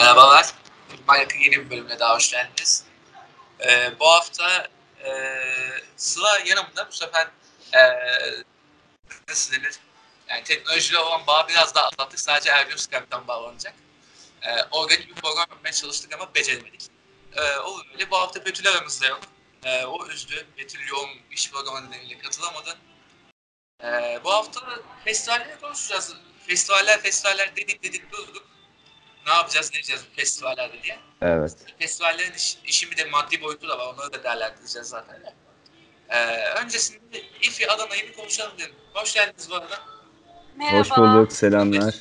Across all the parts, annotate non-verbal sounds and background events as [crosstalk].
Merhabalar. Manyak'ın yeni bir bölümüne daha hoş geldiniz. Ee, bu hafta e, Sıla yanımda bu sefer e, nasıl denir? Yani teknolojiyle olan bağı biraz daha azalttık. Sadece Ergün Skype'dan bağlanacak. E, organik bir program yapmaya çalıştık ama beceremedik. E, o öyle. Bu hafta Betül aramızda yok. E, o üzdü. Betül yoğun iş programı nedeniyle katılamadı. E, bu hafta festivalleri konuşacağız. Festivaller festivaller dedik dedik durduk. Ne yapacağız ne edeceğiz bu festivallerde diye. Evet. Festivallerin iş, işin bir de maddi boyutu da var. Onları da değerlendireceğiz zaten. Ee, öncesinde İFİ Adana'yı bir konuşalım dedim. Hoş geldiniz bu arada. Merhaba. Hoş bulduk. Selamlar.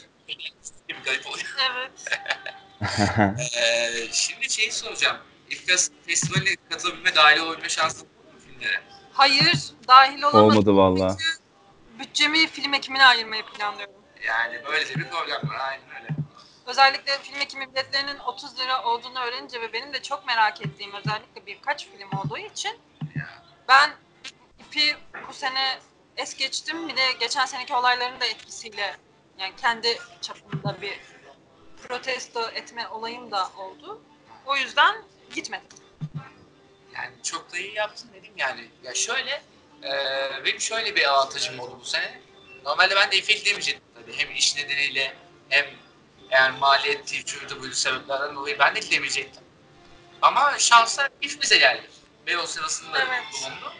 Garip oluyor. Evet. [laughs] Ee, şimdi şeyi soracağım. İFİ Festivali'ne katılabilme, dahil olabilme şansın oldu mu filmlere? Hayır, dahil olamadım. Olmadı valla. Bütçemi film ekimine ayırmayı planlıyorum. Yani böyle de bir problem var. Aynen öyle. Özellikle film ekimi biletlerinin 30 lira olduğunu öğrenince ve benim de çok merak ettiğim özellikle birkaç film olduğu için ben ipi bu sene es geçtim. Bir de geçen seneki olayların da etkisiyle yani kendi çapımda bir protesto etme olayım da oldu. O yüzden gitmedim. Yani çok da iyi yaptın dedim yani. Ya şöyle, e, benim şöyle bir avantajım oldu bu sene. Normalde ben de İFİ demeyecektim tabii. Hem iş nedeniyle hem yani maliyeti, şurada böyle sebeplerden dolayı ben de gidemeyecektim. Ama şansa İF bize geldi. Beyoğlu sırasında Evet. bulundu.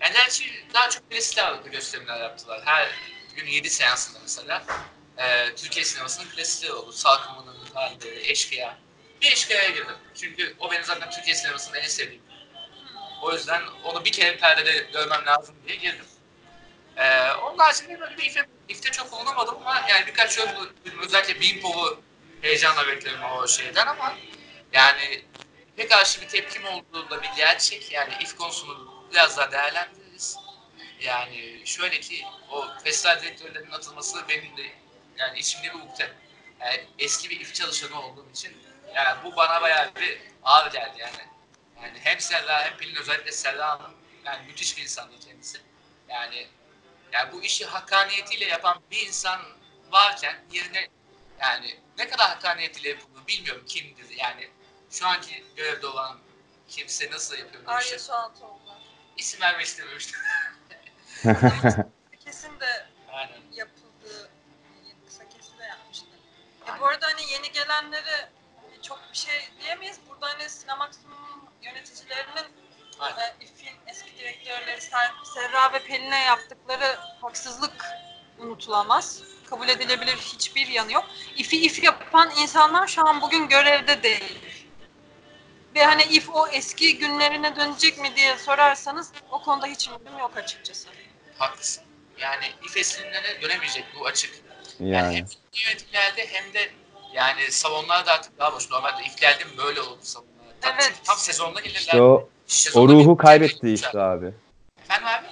Yani gerçi daha çok klasik ağırlıklı gösterimler yaptılar. Her gün 7 seansında mesela. E, Türkiye sinemasının klasikleri oldu. Salkımı'nın halde, Eşkıya. Bir Eşkıya'ya girdim. Çünkü o benim zaten Türkiye sinemasının en sevdiğim o yüzden onu bir kere perdede görmem lazım diye girdim. Ee, onun haricinde böyle bir ifte, çok bulunamadım ama yani birkaç yıl özellikle Beanpol'u heyecanla bekledim o şeyden ama yani pek karşı bir tepkim olduğu da bir gerçek. Yani if konusunu biraz daha değerlendiririz. Yani şöyle ki o festival direktörlerinin atılması benim de yani içimde bir ukde. Yani eski bir if çalışanı olduğum için yani bu bana bayağı bir ağır geldi yani. Yani hem Serra hem Pelin özellikle Serra Hanım yani müthiş bir insandı kendisi. Yani yani bu işi hakkaniyetiyle yapan bir insan varken yerine yani ne kadar hakkaniyetiyle yapıldığını bilmiyorum kimdir yani şu anki görevde olan kimse nasıl yapıyor bu Arya işi. Suantoğlu. İsim vermek istememiştim. [laughs] Kesin de Aynen. yapıldığı kısa de yapmıştı. E bu arada hani yeni gelenlere hani çok bir şey diyemeyiz. Burada hani Sinemaximum yöneticilerinin Aynen. İF'in eski direktörleri Ser- Serra ve Pelin'e yaptıkları haksızlık unutulamaz. Kabul edilebilir hiçbir yanı yok. İF'i İF yapan insanlar şu an bugün görevde değil. Ve hani İF o eski günlerine dönecek mi diye sorarsanız o konuda hiç ümidim yok açıkçası. Haklısın. Yani if esinlerine dönemeyecek bu açık. Yani Yani. hem yönetimlerde hem de yani salonlar da artık daha boş. Normalde iflerde mi böyle oldu salonlar? Tam, Evet. tam sezonda gelirler. İşte o, o ruhu bir- kaybetti işte abi. Efendim abi?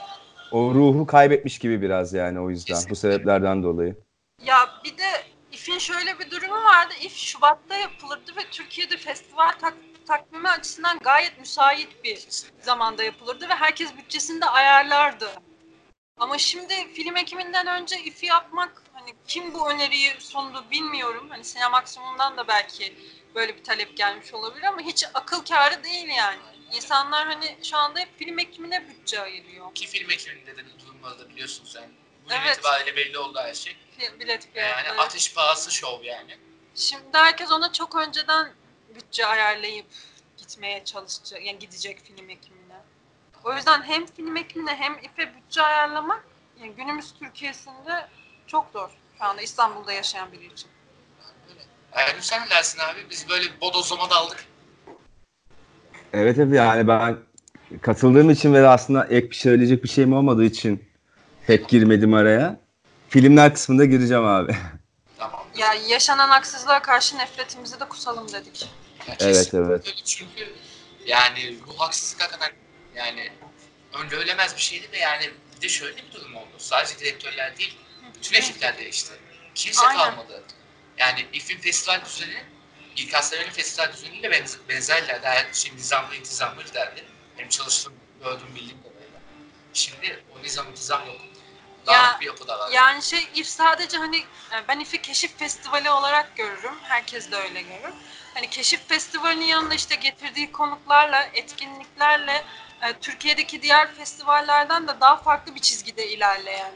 O ruhu kaybetmiş gibi biraz yani o yüzden. Bu sebeplerden dolayı. Ya bir de İF'in şöyle bir durumu vardı. İF Şubat'ta yapılırdı ve Türkiye'de festival tak- takvimi açısından gayet müsait bir Kesinlikle. zamanda yapılırdı ve herkes bütçesini de ayarlardı. Ama şimdi film ekiminden önce İF'i yapmak hani kim bu öneriyi sundu bilmiyorum. Hani Sinemaksimum'dan da belki böyle bir talep gelmiş olabilir ama hiç akıl kârı değil yani. İnsanlar hani şu anda hep film ekimine bütçe ayırıyor. Ki film ekibinde de durumları da biliyorsun sen. Bugün Evet. itibariyle belli oldu her şey. Bilet Yani fiyatları. ateş pahası şov yani. Şimdi herkes ona çok önceden bütçe ayarlayıp gitmeye çalışacak, yani gidecek film ekimine. O yüzden hem film ekimine hem İF'e bütçe ayarlamak yani günümüz Türkiye'sinde çok zor. Şu anda İstanbul'da yaşayan biri için. Yani sen ne dersin abi? Biz böyle bodozlama daldık. Evet evet yani ben katıldığım için ve aslında ek bir söyleyecek bir şeyim olmadığı için pek girmedim araya. Filmler kısmında gireceğim abi. Tamam. Ya yaşanan haksızlığa karşı nefretimizi de kusalım dedik. Ya Evet, evet. öyle. Çünkü yani bu haksızlık hakikaten yani öngörülemez bir şeydi ve yani bir de şöyle bir durum oldu. Sadece direktörler değil, bütün ekipler değişti. Kimse Aynen. kalmadı. Yani İF'in festival düzeni, İlk Aslan'ın festival düzeniyle benz benzerlerdi. Her şey nizamlı intizamlı giderdi. Benim çalıştığım, gördüğüm bildiğim kadarıyla. Şimdi o nizam intizam yok. dağınık Ya- bir yapı da var. Yani şey İF sadece hani e, ben İF'i keşif festivali olarak görürüm. Herkes de öyle görür. Hani keşif festivalinin yanında işte getirdiği konuklarla, etkinliklerle e, Türkiye'deki diğer festivallerden de daha farklı bir çizgide ilerleyen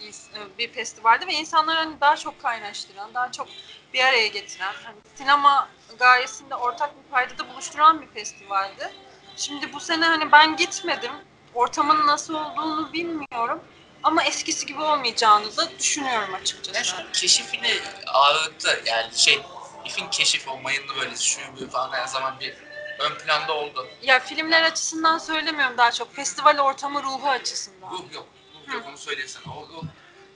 bir- e, bir festivaldi ve insanları hani daha çok kaynaştıran, daha çok bir araya getiren, hani sinema gayesinde ortak bir paydada buluşturan bir festivaldi. Şimdi bu sene hani ben gitmedim. Ortamın nasıl olduğunu bilmiyorum. Ama eskisi gibi olmayacağını da düşünüyorum açıkçası. şu keşifini ağırlıkta yani şey İF'in keşif o mayınlı böyle şu bu falan her zaman bir ön planda oldu. Ya filmler açısından söylemiyorum daha çok. Festival ortamı ruhu açısından. Ruh yok. Ruh yok onu söylesene. O ruh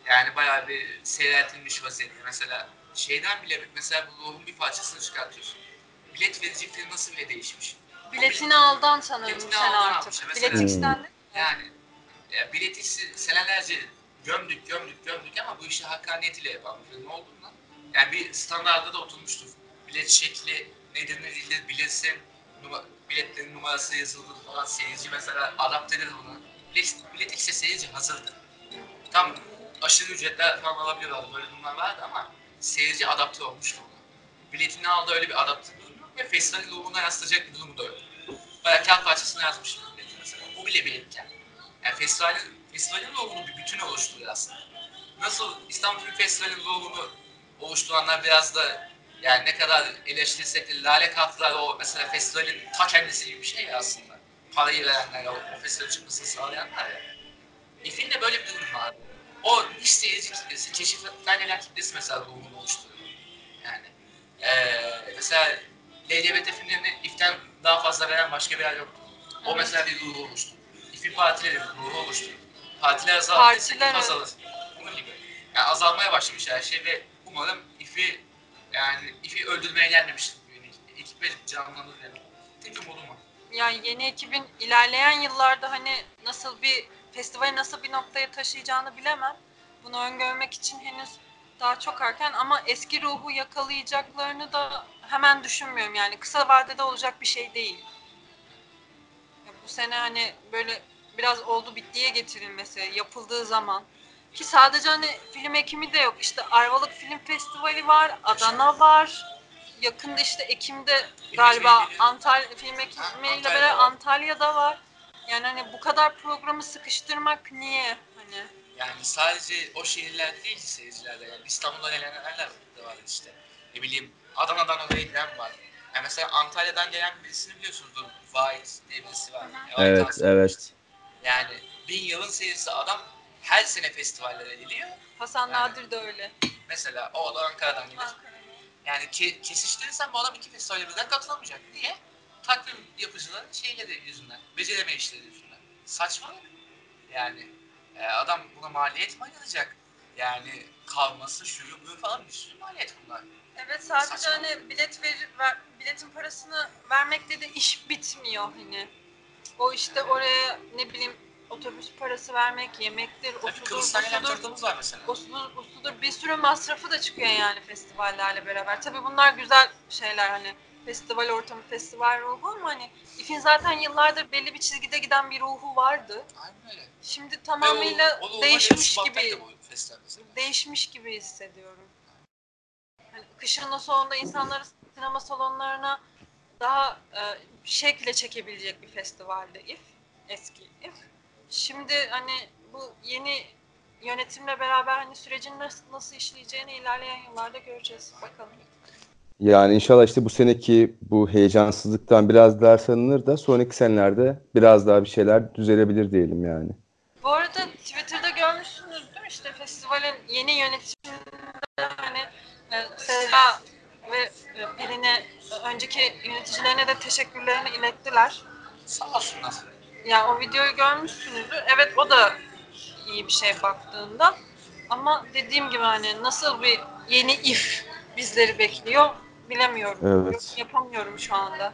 yani bayağı bir seyreltilmiş vaziyette. Mesela şeyden bile mesela bu ruhun bir parçasını çıkartıyorsun. Bilet verici film nasıl bile değişmiş. Biletini aldan sanırım Biletini aldan artık. almış. Mesela- Biletix'ten de Yani ya biletiksi senelerce gömdük gömdük gömdük ama bu işi hakkaniyetiyle yapan bir film olduğundan yani bir standarda da oturmuştur. Bilet şekli nedir ne değildir bilesin, numa, biletlerin numarası yazıldı falan seyirci mesela adapte edilir buna. Bilet, bilet ise seyirci hazırdı. Tam aşırı ücretler falan alabiliyorlardı böyle durumlar vardı ama seyirci adapte olmuştu buna. Biletini aldı öyle bir adapte durumu yok ve festivalin ruhuna yansıtacak bir durumu da yok. Bayağı kağıt parçasını yazmış bileti mesela. O bile biletken. Yani festivalin, festivalin ruhunu bir bütüne oluşturuyor aslında. Nasıl İstanbul Film Festivali'nin ruhunu oluşturanlar biraz da yani ne kadar eleştirsek de lale katlar o mesela festivalin ta kendisi gibi bir şey ya aslında. Parayı verenler, o, o festivalin çıkmasını sağlayanlar ya. İF'in de böyle bir durum var. O iş seyirci kitlesi, keşiften gelen kitlesi mesela ruhunu oluşturuyor. Yani eee mesela LGBT filmlerini İF'ten daha fazla veren başka bir yer yoktu. O Evet. mesela bir ruhu oluştu. İF'in partileri bir ruhu oluştu. Partiler azalırsa Partiler- azalır. Bunun gibi. Yani azalmaya başlamış her şey ve umarım İF'i yani İF'i öldürmeye gelmemiştir. Ve canlanır yani. Tek umudum o. yani yeni ekibin ilerleyen yıllarda hani nasıl bir festivali nasıl bir noktaya taşıyacağını bilemem. Bunu öngörmek için henüz daha çok erken ama eski ruhu yakalayacaklarını da hemen düşünmüyorum yani kısa vadede olacak bir şey değil. Ya bu sene hani böyle biraz oldu bittiye getirilmesi yapıldığı zaman ki sadece hani film ekimi de yok işte Ayvalık Film Festivali var, Adana var. Yakında işte Ekim'de galiba Antalya film ekimiyle beraber. Antalya'da var. Yani hani bu kadar programı sıkıştırmak niye? Hani Yani sadece o şehirler değil seyircilerde yani İstanbul'dan gelenler de var işte. Ne bileyim Adana'dan oraya giden var. Yani mesela Antalya'dan gelen birisini biliyorsunuzdur. Vahit diye birisi var. Evet, evet. Yani bin yılın seyircisi adam her sene festivallere geliyor. Hasan Yani- Nadir de öyle. Mesela o da Ankara'dan gelir. Yani ke- kesiştirirsen bu adam iki festivale birden katılamayacak. Niye? Takvim yapıcıların şeyleri yüzünden, becereme işleri yüzünden. Saçmalık. Yani e, adam buna maliyet mi ayıracak? Yani kalması, şuyu buyu falan bir sürü maliyet bunlar. Evet sadece Saçma. hani bilet ver, ver- biletin parasını vermekle de iş bitmiyor hani. O işte oraya ne bileyim otobüs parası vermek, yemektir, osudur, var mesela. osudur, busudur bir sürü masrafı da çıkıyor yani festivallerle beraber. Tabii bunlar güzel şeyler hani festival ortamı, festival ruhu ama hani İF'in zaten yıllardır belli bir çizgide giden bir ruhu vardı. Aynen öyle. Şimdi tamamıyla o- o değişmiş Şubat'taydı gibi değişmiş gibi hissediyorum. Hani kışın sonunda insanları sinema salonlarına daha e, şekle çekebilecek bir festivaldi İF, eski İF. Şimdi hani bu yeni yönetimle beraber hani sürecin nasıl, nasıl işleyeceğini ilerleyen yıllarda göreceğiz. Bakalım. Yani inşallah işte bu seneki bu heyecansızlıktan biraz ders alınır da sonraki senelerde biraz daha bir şeyler düzelebilir diyelim yani. Bu arada Twitter'da görmüşsünüz değil mi? İşte festivalin yeni yönetiminde hani e, Seda ve e, Pelin'e önceki yöneticilerine de teşekkürlerini ilettiler. Sağ olsunlar. Yani o videoyu görmüşsünüzdür. Evet o da iyi bir şey baktığında. Ama dediğim gibi hani nasıl bir yeni if bizleri bekliyor bilemiyorum. Evet. Yapamıyorum şu anda.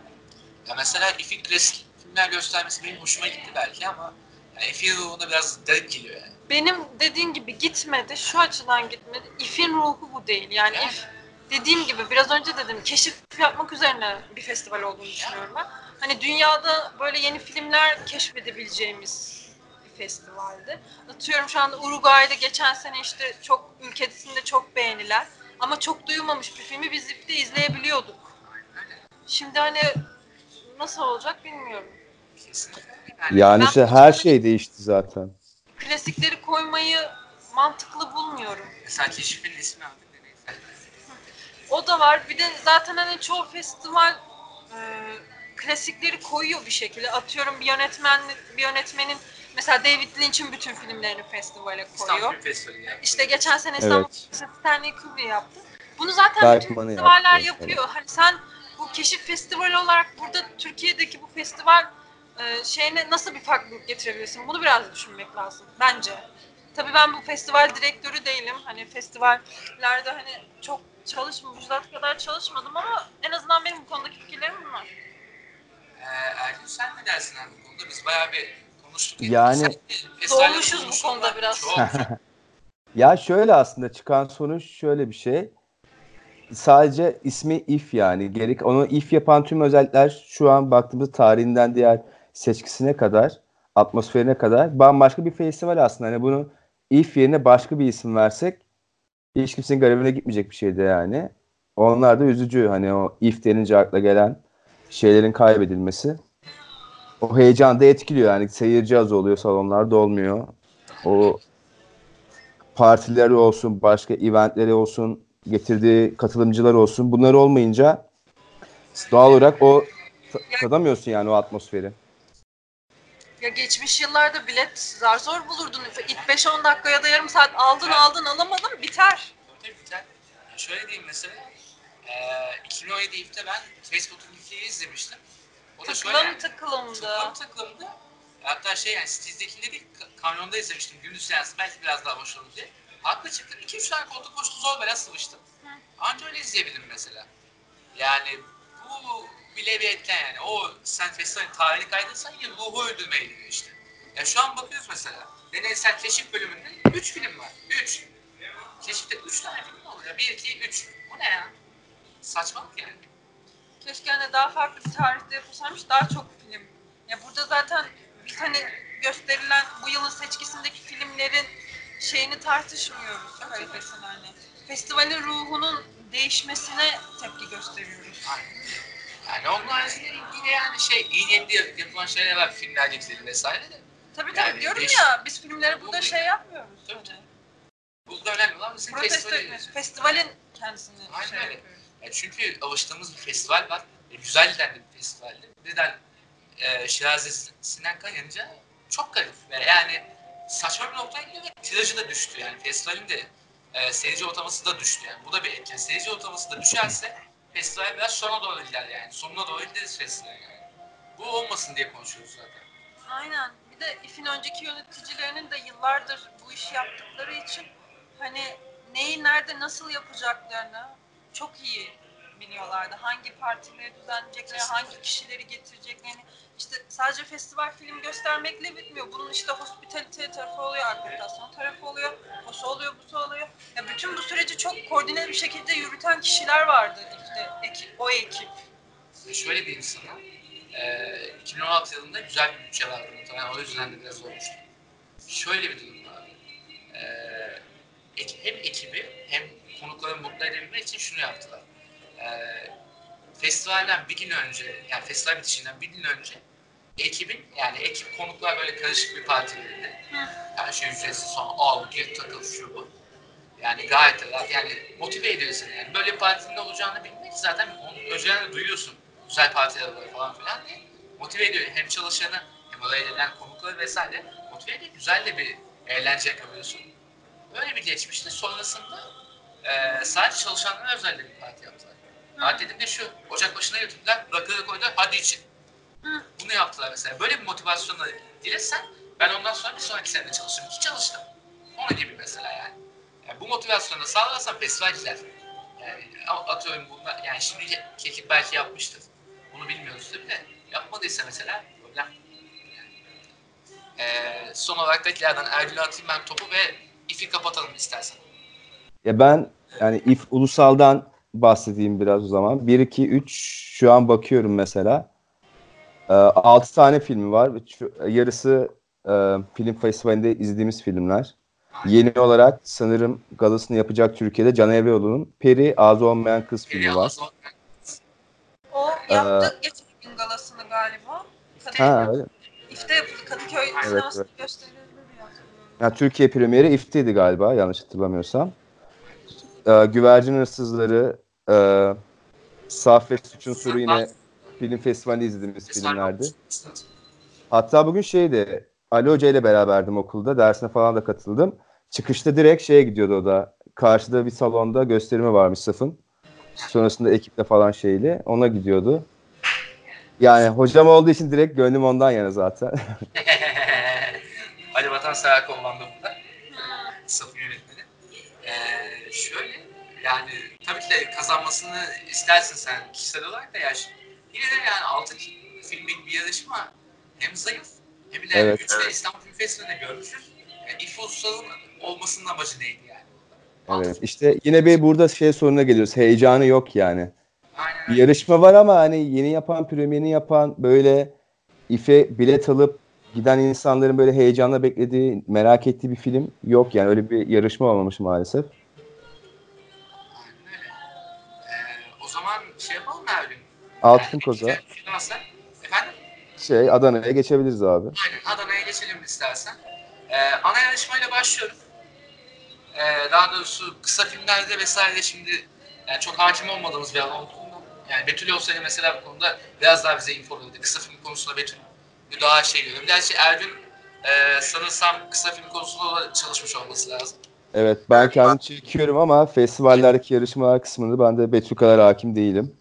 Ya mesela İF'in klasik filmler göstermesi benim hoşuma gitti belki ama yani İF'in ruhuna biraz garip geliyor yani. Benim dediğim gibi gitmedi. Şu açıdan gitmedi. İf'in ruhu bu değil. Yani Yani. if dediğim gibi biraz önce dedim keşif yapmak üzerine bir festival olduğunu düşünüyorum ben. Hani dünyada böyle yeni filmler keşfedebileceğimiz bir festivaldi. Atıyorum şu anda Uruguay'da geçen sene işte çok ülkesinde çok beğenilen ama çok duyulmamış bir filmi biz IF'de izleyebiliyorduk. Şimdi hani nasıl olacak bilmiyorum. Kesinlikle. Yani Ben işte her şey değişti zaten. Klasikleri koymayı mantıklı bulmuyorum. Mesela keşifin ismi abi de neyse. O da var. Bir de zaten hani çoğu festival e, klasikleri koyuyor bir şekilde. Atıyorum bir yönetmen bir yönetmenin mesela David Lynch'in bütün filmlerini festivale İstanbul koyuyor. Film Festivali yani. İşte geçen sene İstanbul Evet. evet. Stanley Kubrick yaptı. Bunu zaten bütün Bergman'ı festivaller yaptı, yapıyor. Hani sen bu keşif festivali olarak burada Türkiye'deki bu festival e, şeyine nasıl bir farklılık getirebilirsin? Bunu biraz düşünmek lazım bence. Tabii ben bu festival direktörü değilim. Hani festivallerde hani çok çalışmadım, Müjdat kadar çalışmadım ama en azından benim bu konudaki fikirlerim bunlar. Ee, Ergün sen ne dersin abi bu konuda? Biz bayağı bir Yani- Doğmuşuz bu konuda biraz. [laughs] Ya şöyle aslında çıkan sonuç şöyle bir şey. Sadece ismi if yani. Gerek onu if yapan tüm özellikler şu an baktığımızda tarihinden diğer seçkisine kadar, atmosferine kadar bambaşka bir festival aslında. Hani bunu if yerine başka bir isim versek hiç kimsenin garibine gitmeyecek bir şeydi yani. Onlar da üzücü. Hani o if denince akla gelen şeylerin kaybedilmesi. O heyecan da etkiliyor yani. Seyirci az oluyor, salonlar dolmuyor. O partileri olsun, başka eventleri olsun, getirdiği katılımcılar olsun. Bunlar olmayınca doğal olarak o ta- tadamıyorsun yani o atmosferi. Ya geçmiş yıllarda bilet zar zor bulurdun. İlk 5-10 dakika ya da yarım saat aldın aldın alamadın biter. Tabii. Ya şöyle diyeyim mesela. E, 2017 İF'te ben Facebook'un izlemiştim. O da şöyle Tıklım yani. tıklımdı. Tıklım tıklımdı. Hatta şey yani Stiz'dekinde değil ka- kamyonda izlemiştim. Gündüz seansı belki biraz daha hoş olur diye. Haklı çıktım. 2-3 tane koltuk boştu zor bela sıvıştım. Hı. Anca öyle izleyebildim mesela. Yani bu bile bir etken yani. O sen festivalin tarihini kaydırsan yine ruhu öldürmeye gidiyor işte. Ya şu an bakıyoruz mesela. Deneysel keşif bölümünde 3 film var. 3. Keşifte 3 tane film olur ya? 1, 2, 3. Bu ne ya? Saçmalık yani. Keşke hani daha farklı bir tarihte yapılsaymış daha çok film. Ya burada zaten biz hani gösterilen bu yılın seçkisindeki filmlerin şeyini tartışmıyoruz kalitesini hani. Festivalin ruhunun değişmesine tepki gösteriyoruz. Aynen. Yani haricinde yine yani şey iyi niyetli yapılan şeyler var filmler dizileri vesaire de. Tabii tabii Yani diyorum değiş- ya biz filmlere burada Bu- şey yapmıyoruz. Tabii, Hani. tabii. Burada önemli olan bizim Protesto festivali. Festivalin kendisini Aynen şey öyle. yapıyoruz. Ya çünkü alıştığımız bir festival var. E, güzel de bir festivaldi. Birden e, Şirazi Sinan kayınca çok garip. Yani saçma bir noktaya gidiyor ve tirajı da düştü. Yani festivalin de e, seyirci ortalaması da düştü. Yani bu da bir etken. Seyirci ortalaması da düşerse festival biraz sona doğru gider yani. Sonuna doğru gideriz festival yani. Bu olmasın diye konuşuyoruz zaten. Aynen. Bir de İF'in önceki yöneticilerinin de yıllardır bu işi yaptıkları için hani neyi nerede nasıl yapacaklarını çok iyi biliyorlardı. Hangi partileri düzenleyeceklerini, hangi kişileri getireceklerini. İşte sadece festival film göstermekle bitmiyor. Bunun işte hospitalite tarafı oluyor, akreditasyon tarafı oluyor, osu oluyor, busu oluyor. Ya bütün bu süreci çok koordine bir şekilde yürüten kişiler vardı işte ekip, o ekip. Şöyle diyeyim sana. E, 2016 yılında güzel bir bütçe vardı muhtemelen. O yüzden de biraz olmuştu. Şöyle bir durum var. E, hem ekibi hem konukları mutlu edebilmek için şunu yaptılar. E, festivalden bir gün önce, yani festival bitişinden bir gün önce ekibin, yani ekip konuklar böyle karışık bir parti verildi. Her şey ücretsiz sonra al gir takıl şu bu. Yani gayet rahat. Yani motive ediyor seni. Yani böyle bir partinin olacağını bilmek zaten onu önceden de duyuyorsun. Güzel partiler var falan filan diye. Motive ediyor. Hem çalışanı hem oraya gelen konukları vesaire motive ediyor. Güzel de bir eğlence yakalıyorsun. Böyle bir geçmişti. Sonrasında e, sadece çalışanlara özel de bir parti yaptılar. Parti dediğimde şu. Ocak başına götürdüler. Rakıları koydular. Hadi için. Hı. Bunu yaptılar mesela. Böyle bir motivasyonla gelirsen ben ondan sonra bir sonraki sene çalışırım. Ki çalıştım. Onun gibi mesela yani. Yani bu motivasyonu da sağlarsan festival gider. Yani atıyorum bunlar, yani şimdi Kekik belki yapmıştır. Bunu bilmiyoruz tabii de. Yapmadıysa mesela problem. Yani. Ee, son olarak tekrardan Ergül'e atayım ben topu ve ifi kapatalım istersen. Ya ben yani if ulusaldan bahsedeyim biraz o zaman. 1 2 3 şu an bakıyorum mesela. 6 tane filmi var. Yarısı e, film festivalinde izlediğimiz filmler. Yeni olarak sanırım galasını yapacak Türkiye'de Can Evreoğlu'nun Peri Ağzı Olmayan Kız filmi var. O yaptı geçen gün galasını galiba. Kadıköy, Ha öyle. İF'te yapıldı. Kadıköy Evet, evet. gösterildi. Yani Türkiye premieri İF'teydi galiba yanlış hatırlamıyorsam. E, Güvercin Hırsızları, e, Saf Suçun Suru yine film festivalinde izlediğimiz filmlerdi. Hatta bugün şeydi, Ali Hoca ile beraberdim okulda. Dersine falan da katıldım. Çıkışta direkt şeye gidiyordu o da. Karşıda bir salonda gösterimi varmış safın. Sonrasında ekiple falan şeyle ona gidiyordu. Yani hocam olduğu için direkt gönlüm ondan yana zaten. [laughs] Ali Vatansever kullandı burada. Safın yönetmeni. Ee, şöyle yani tabii ki de kazanmasını istersin sen kişisel olarak da ya yine de yani altın filmlik bir yarışma hem zayıf hem de Evet. 3 ve İstanbul Film Festivali'nde görmüşüz. Yani İFO Ulus'un olmasının amacı neydi yani? evet. İşte yine bir burada şey soruna geliyoruz. Heyecanı yok yani. Aynen Bir yarışma var ama hani yeni yapan, premierini yapan böyle ife bilet alıp giden insanların böyle heyecanla beklediği, merak ettiği bir film yok yani. Öyle bir yarışma olmamış maalesef. Altın Koza. Efendim? Şey Adana'ya geçebiliriz abi. Aynen Adana'ya geçelim istersen. Ee, ana yarışmayla başlıyorum. Ee, daha doğrusu kısa filmlerde vesaire şimdi yani çok hakim olmadığımız bir alan olduğundan yani Betül olsaydı mesela bu konuda biraz daha bize info verirdi. Kısa film konusunda Betül daha şey görüyorum. Gerçi Ergün e, sanırsam kısa film konusunda da çalışmış olması lazım. Evet ben kendim çekiyorum ama festivallerdeki yarışmalar kısmında ben de Betül kadar hakim değilim.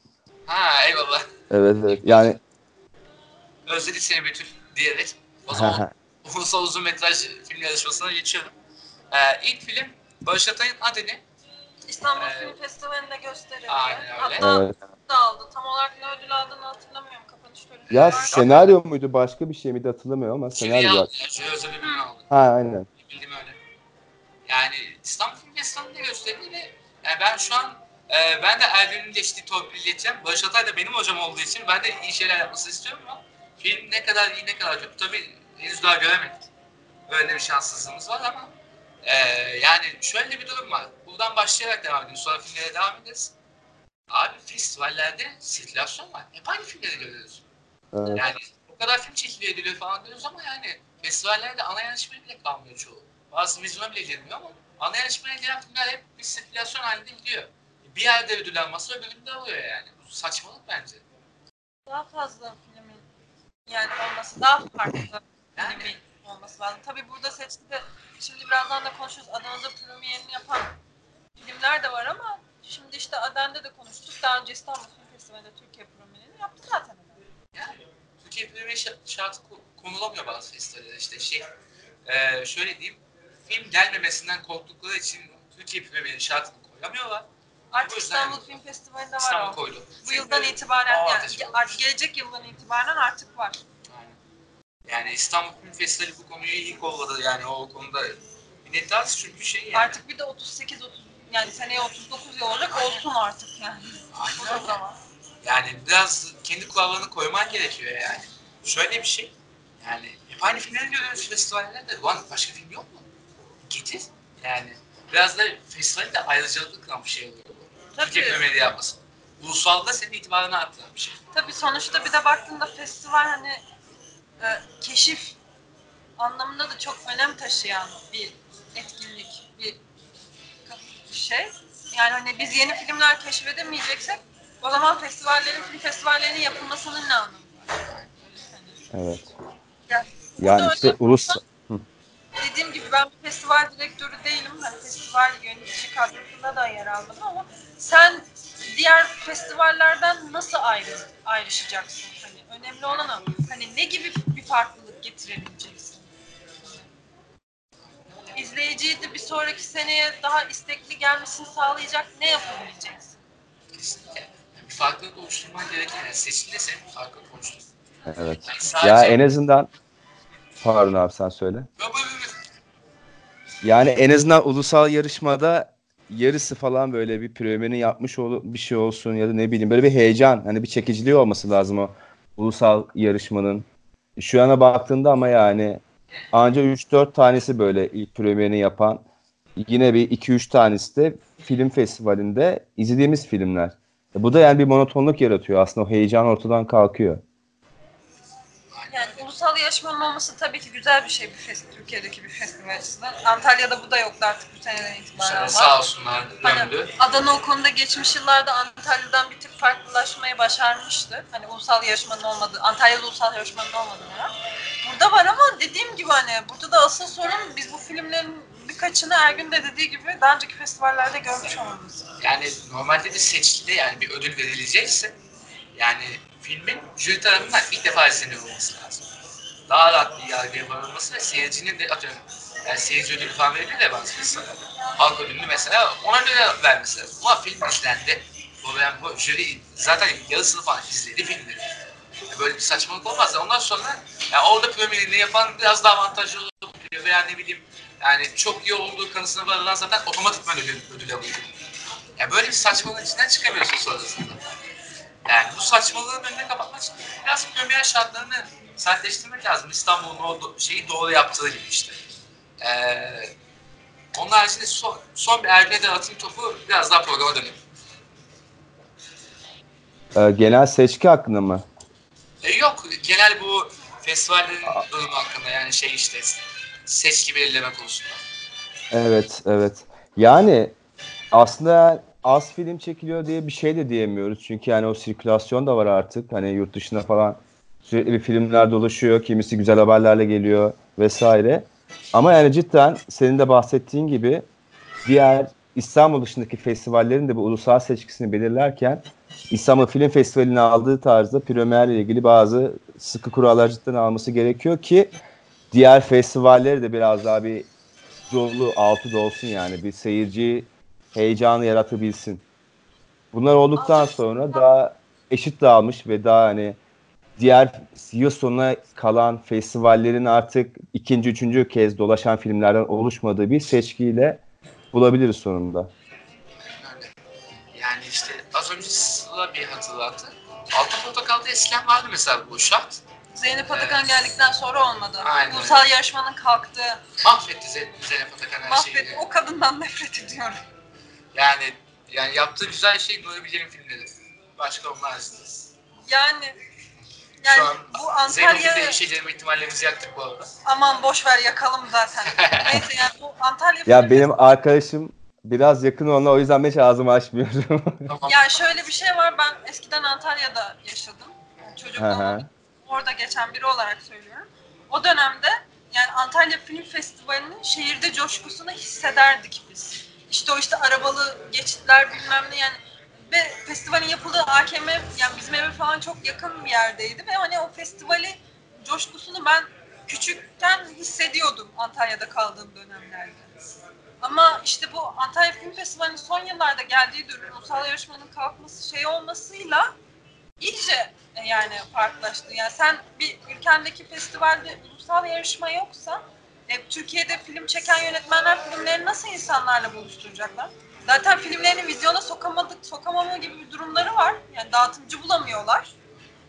Ha eyvallah. Evet evet yani Özledik seni Betül diyerek. O zaman ulusal uzun metraj film yarışmasına geçiyorum. Ee, ilk film Barış Atay'ın Adeni. İstanbul Ee, Film Festivali'nde gösterildi. Aynen öyle. Hatta evet. da aldı. Tam olarak ne ödül aldığını hatırlamıyorum. Kapanış töreni. Ya senaryo muydu başka bir şey miydi hatırlamıyorum ama senaryo. aldı. Yani jüri özel ödülünü aldı. Ha aynen. Bildiğim öyle. Yani İstanbul Film Festivali'nde gösterildi ve yani ben şu an e, ben de Ergün'ün geçtiği torpili ileteceğim. Barış Atay da benim hocam olduğu için ben de iyi şeyler yapmasını istiyorum ama film ne kadar iyi ne kadar kötü tabii henüz daha göremedik. Öyle bir şanssızlığımız var ama e, yani şöyle bir durum var. Buradan başlayarak devam edelim. Sonra filmlere devam ederiz. Abi festivallerde sirkülasyon var. Hep aynı filmleri görüyoruz. Evet. Yani o kadar film çekiliyor ediliyor falan diyoruz ama yani festivallerde ana yarışmaya bile kalmıyor çoğu. Bazı vizyona bile girmiyor ama ana yarışmaya giren filmler hep bir sirkülasyon halinde gidiyor. Bir yerde ödül alması öbüründe alıyor yani. Bu saçmalık bence. Daha fazla filmin yani olması, daha farklı [clears throat] Yani filmin olması lazım. Tabii burada seçkide şimdi birazdan da konuşuruz. Adana'da premierini yapan filmler de var ama şimdi işte Adana'da da konuştuk. Daha önce İstanbul Film Festivali'nde Türkiye premierini yaptı zaten. yani Türkiye Premier şa- şartı ko- konulamıyor bazı festivallerde işte şey e, şöyle diyeyim film gelmemesinden korktukları için Türkiye Premier şartını koyamıyorlar. Artık Bu İstanbul Film Festivali'nde var İstanbul o. koydu. Bu yıldan itibaren o yani artık gelecek yıldan itibaren artık var. Aynen. Yani İstanbul Film Festivali bu konuyu iyi kolladı yani o konuda minnettarız çünkü şey yani. Artık bir de 38 30 yani seneye 39 yıl olacak olsun artık yani. [laughs] O Aynen da öyle. zaman. Yani biraz kendi kurallarını koyman gerekiyor yani. Şöyle bir şey. Yani hep aynı filmleri görüyoruz festivallerde. Ulan başka film yok mu? Getir. Yani biraz da festivalin de ayrıcalıklı kılan bir şey oluyor. Tabii. Premieri yapması. Ulusalda senin itibarını arttıran bir şey. Tabii sonuçta bir de baktığında festival hani e, keşif anlamında da çok önem taşıyan bir etkinlik, bir şey. Yani hani biz yeni filmler keşfedemeyeceksek o zaman festivallerin, film festivallerinin yapılmasının ne anlamı var? Evet. Ya, Yani işte ulus dediğim gibi ben bir festival direktörü değilim. Hani festival yönetici kadrosunda da yer aldım ama sen diğer festivallerden nasıl ayrı, ayrışacaksın? Hani önemli olan o. Hani ne gibi bir farklılık getirebileceksin? İzleyiciyi de bir sonraki seneye daha istekli gelmesini sağlayacak ne yapabileceksin? Kesinlikle. Bir farklılık oluşturman gereken. Yani seçimde senin bir farklılık oluştur. evet. Yani sadece... Ya en azından pardon abi sen söyle. Yani en azından ulusal yarışmada yarısı falan böyle bir premierini yapmış ol bir şey olsun ya da ne bileyim böyle bir heyecan hani bir çekiciliği olması lazım o ulusal yarışmanın. Şu ana baktığında ama yani Anca 3-4 tanesi böyle ilk premierini yapan. Yine bir 2-3 tanesi de film festivalinde izlediğimiz filmler. E Bu da yani bir monotonluk yaratıyor. Aslında o heyecan ortadan kalkıyor. Yani ulusal yarışmanın olması tabii ki güzel bir şey bir fest Türkiye'deki bir festival açısından. Antalya'da bu da yoktu artık bu seneden itibaren var. sağ olsunlar Hani döndü. Adana o konuda geçmiş yıllarda Antalya'dan bir tık farklılaşmayı başarmıştı. Hani ulusal yarışmanın olmadığı, Antalya'da ulusal yarışmanın olmadığı dönem. Burada var ama dediğim gibi hani burada da asıl sorun biz bu filmlerin birkaçını Ergün de dediği gibi daha önceki festivallerde görmüş olmamız. Yani normalde bir seçkide yani bir ödül verilecekse yani filmin jüri tarafından ilk defa izleniyor olması lazım. Daha rahat bir yargıya varılması ve seyircinin de atıyorum yani seyirci ödülü falan verilir ya bazı festivallerde. Halk ödülünü mesela ona göre vermesi lazım. Ama film izlendi. Bu, yani bu jüri zaten yarısını falan izledi filmleri. Böyle bir saçmalık olmaz da ondan sonra yani orada premierini yapan biraz daha avantajlı olabiliyor veya ne bileyim yani çok iyi olduğu kanısına varılan zaten otomatikman ödül, ödül alıyor. Ya böyle bir saçmalığın içinden çıkamıyorsun sonrasında. Yani bu saçmalığın önüne kapatmak için biraz premier şartlarını sertleştirmek lazım. İstanbul'un o do- şeyi doğru yaptığı gibi işte. Ee, onun haricinde son, son bir ergene atayım topu biraz daha programa dönelim. Ee, genel seçki hakkında mı? E, yok genel bu festivallerin durumu hakkında yani şey işte seçki belirleme konusunda. Evet, evet. Yani aslında az film çekiliyor diye bir şey de diyemiyoruz. Çünkü yani o sirkülasyon da var artık. Hani yurt dışına falan sürekli bir filmler dolaşıyor. Kimisi güzel haberlerle geliyor vesaire. Ama yani cidden senin de bahsettiğin gibi diğer İstanbul dışındaki festivallerin de bu ulusal seçkisini belirlerken İstanbul Film Festivali'ne aldığı tarzda Premier ile ilgili bazı sıkı kurallar cidden alması gerekiyor ki diğer festivalleri de biraz daha bir dolu altı dolsun yani bir seyirci heyecanı yaratabilsin. Bunlar olduktan sonra daha eşit dağılmış ve daha hani diğer yıl sonuna kalan festivallerin artık ikinci, üçüncü kez dolaşan filmlerden oluşmadığı bir seçkiyle bulabiliriz sonunda. Yani işte az önce Sıla bir hatırlattı. Altın Portakal'da eskiden vardı mesela bu şart. Zeynep Atakan geldikten sonra olmadı. Aynen. Ulusal yarışmanın kalktığı, Mahvetti Ze- Zeynep Atakan her şeyi. mahvetti. O kadından nefret ediyorum. Yani yani yaptığı güzel şey Nuri Bilge'nin filmleri. Başka onlar izleriz. Yani yani Şu an bu Antalya de işe girme ihtimallerimizi yaktık bu arada. aman boş ver yakalım zaten. [laughs] Neyse yani bu Antalya Ya benim arkadaşım biraz yakın onunla o yüzden ben hiç ağzımı açmıyorum. Tamam. Ya şöyle bir şey var ben eskiden Antalya'da yaşadım. Hı hı. Çocukluğum orada geçen biri olarak söylüyorum. O dönemde yani Antalya Film Festivali'nin şehirde coşkusunu hissederdik biz. İşte o işte arabalı geçitler bilmem ne yani ve festivalin yapıldığı AKM yani bizim eve falan çok yakın bir yerdeydi ve hani o festivali coşkusunu ben küçükken hissediyordum Antalya'da kaldığım dönemlerde. Ama işte bu Antalya Film Festivali'nin son yıllarda geldiği durum ulusal yarışmanın kalkması şey olmasıyla iyice e, yani farklılaştı. Yani sen bir ülkendeki festivalde ulusal yarışma yoksa e, Türkiye'de film çeken yönetmenler filmlerini nasıl insanlarla buluşturacaklar? Zaten filmlerini vizyona sokamadık, sokamama gibi bir durumları var. Yani dağıtımcı bulamıyorlar.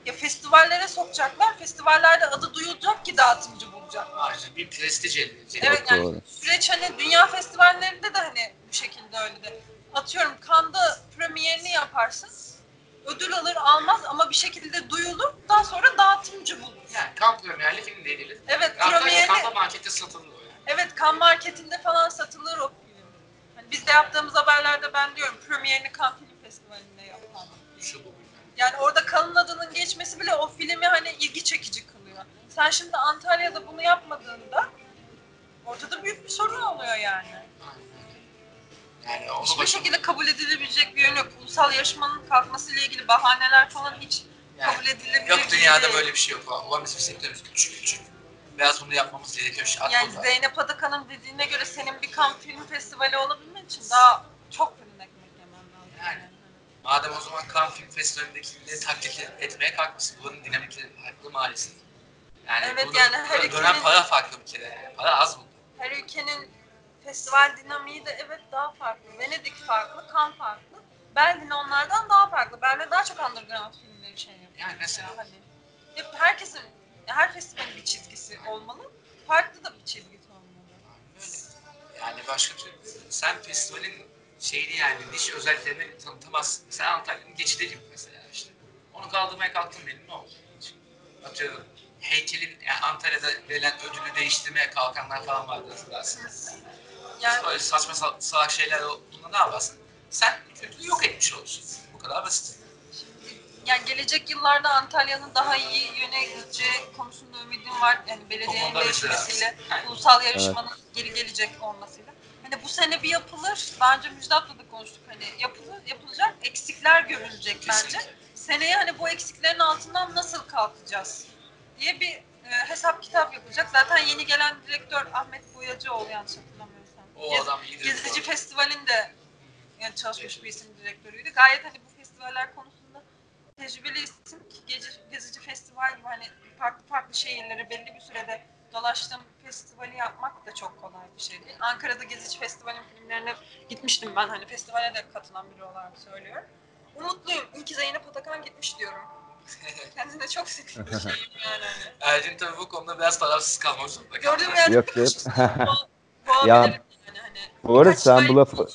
Ya festivallere sokacaklar. Festivallerde adı duyulacak ki dağıtımcı bulacaklar. Aynen bir prestij elde edecek. Evet yani doğru. süreç hani dünya festivallerinde de hani bu şekilde öyle de. Atıyorum Cannes'da premierini yaparsın. Ödül alır almaz ama bir şekilde duyulur. Daha sonra dağıtımcı bulur. Yani kamp premierli film değil. Evet Hatta premierini kampa markette satılıyor. Yani. evet kan marketinde falan satılır o film. Hani biz de yaptığımız haberlerde ben diyorum premierini kan film festivalinde yapan. Şu bu. Yani orada kanın adının geçmesi bile o filmi hani ilgi çekici kılıyor. Sen şimdi Antalya'da bunu yapmadığında ortada büyük bir sorun oluyor yani. Yani onu Hiçbir başım- şekilde kabul edilebilecek bir yön yok. Ulusal yarışmanın kalkmasıyla ilgili bahaneler falan hiç yani kabul edilebilecek Yok bir dünyada değil. böyle bir şey yok. Ulan bizim sektörümüz küçük küçük. Biraz bunu yapmamız gerekiyor. Şu Yani aklımda. Zeynep Adakan'ın dediğine göre senin bir Cannes Film Festivali olabilmen için daha çok fırın ekmek yemen lazım. Yani. Madem o zaman Cannes Film Festivali'ndekileri taklit etmeye kalkmışsın. Bunun dinamikleri farklı maalesef. Yani Evet, burada yani her dönen ülkenin- para farklı bir kere. Para az burada. Her ülkenin festival dinamiği de evet daha farklı. Venedik farklı, Cannes farklı. Berlin onlardan daha farklı. Berlin daha çok underground filmleri şey yapıyor. Yani mesela. Hani hep herkesin, her festivalin bir çizgisi olmalı. farklı da bir çizgi olmalı. Öyle. Yani başka türlü sen festivalin şeyini yani niş özelliklerini tanıtamazsın. Sen Antalya'nın geçidi gibi mesela işte. Onu kaldırmaya kalktın benim ne olur? Atıyorum heykelin yani Antalya'da verilen ödülü değiştirmeye kalkanlar falan vardı hatırlarsınız. Yani Böyle saçma sal- salak şeyler olduğunda ne yaparsın? Sen kültürü yok etmiş olursun. Bu kadar basit. yani gelecek yıllarda Antalya'nın daha iyi yöne gideceği konusunda ümidim var. Yani belediyenin değişmesiyle, ulusal yarışmanın geri gelecek olmasıyla. Hani bu sene bir yapılır. Bence Müjdat'la da konuştuk. Hani yapılır, yapılacak. Eksikler görülecek bence. Seneye hani bu eksiklerin altından nasıl kalkacağız diye bir e, hesap kitap yapacak. Zaten yeni gelen direktör Ahmet Boyacıoğlu yanlış. O Gez- adam iyidir. Gezici Festival'in de yani çalışmış bir isim direktörüydü. Gayet hani bu festivaller konusunda tecrübeli isim ki Gezi, Gezici Festival gibi hani farklı farklı şehirlere belli bir sürede dolaştığım festivali yapmak da çok kolay bir şey değil. Ankara'da Gezici Festival'in filmlerine gitmiştim ben hani festivale de katılan biri olarak söylüyorum. Umutluyum. İyi ki Zeynep Atakan gitmiş diyorum. [laughs] Kendine çok sevdiğim bir şeyim yani. Ercin tabii bu konuda biraz tarafsız kalmak zorunda. kaldı. Gördüğüm yerde Yok, yok. [laughs] Ya. Bu arada Birkaç sen bu lafı...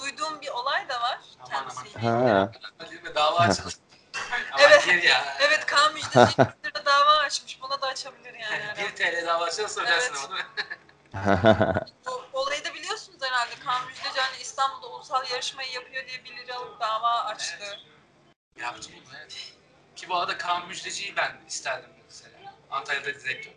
Duyduğum bir olay da var kendisiyle. Ha. Dava açıldı. Evet. ya. Evet Kaan Müjdeci İngiltere'de dava açmış. Buna da açabilir yani. Yani 1 TL dava açarsa söylersin Evet. [laughs] Bu olayı da biliyorsunuz herhalde. Kaan Müjdeci hani İstanbul'da ulusal yarışmayı yapıyor diye 1 liralık dava açtı. Evet. Yaptı bunu evet. Ki bu arada Kaan Müjdeci'yi ben isterdim mesela. Antalya'da direktör.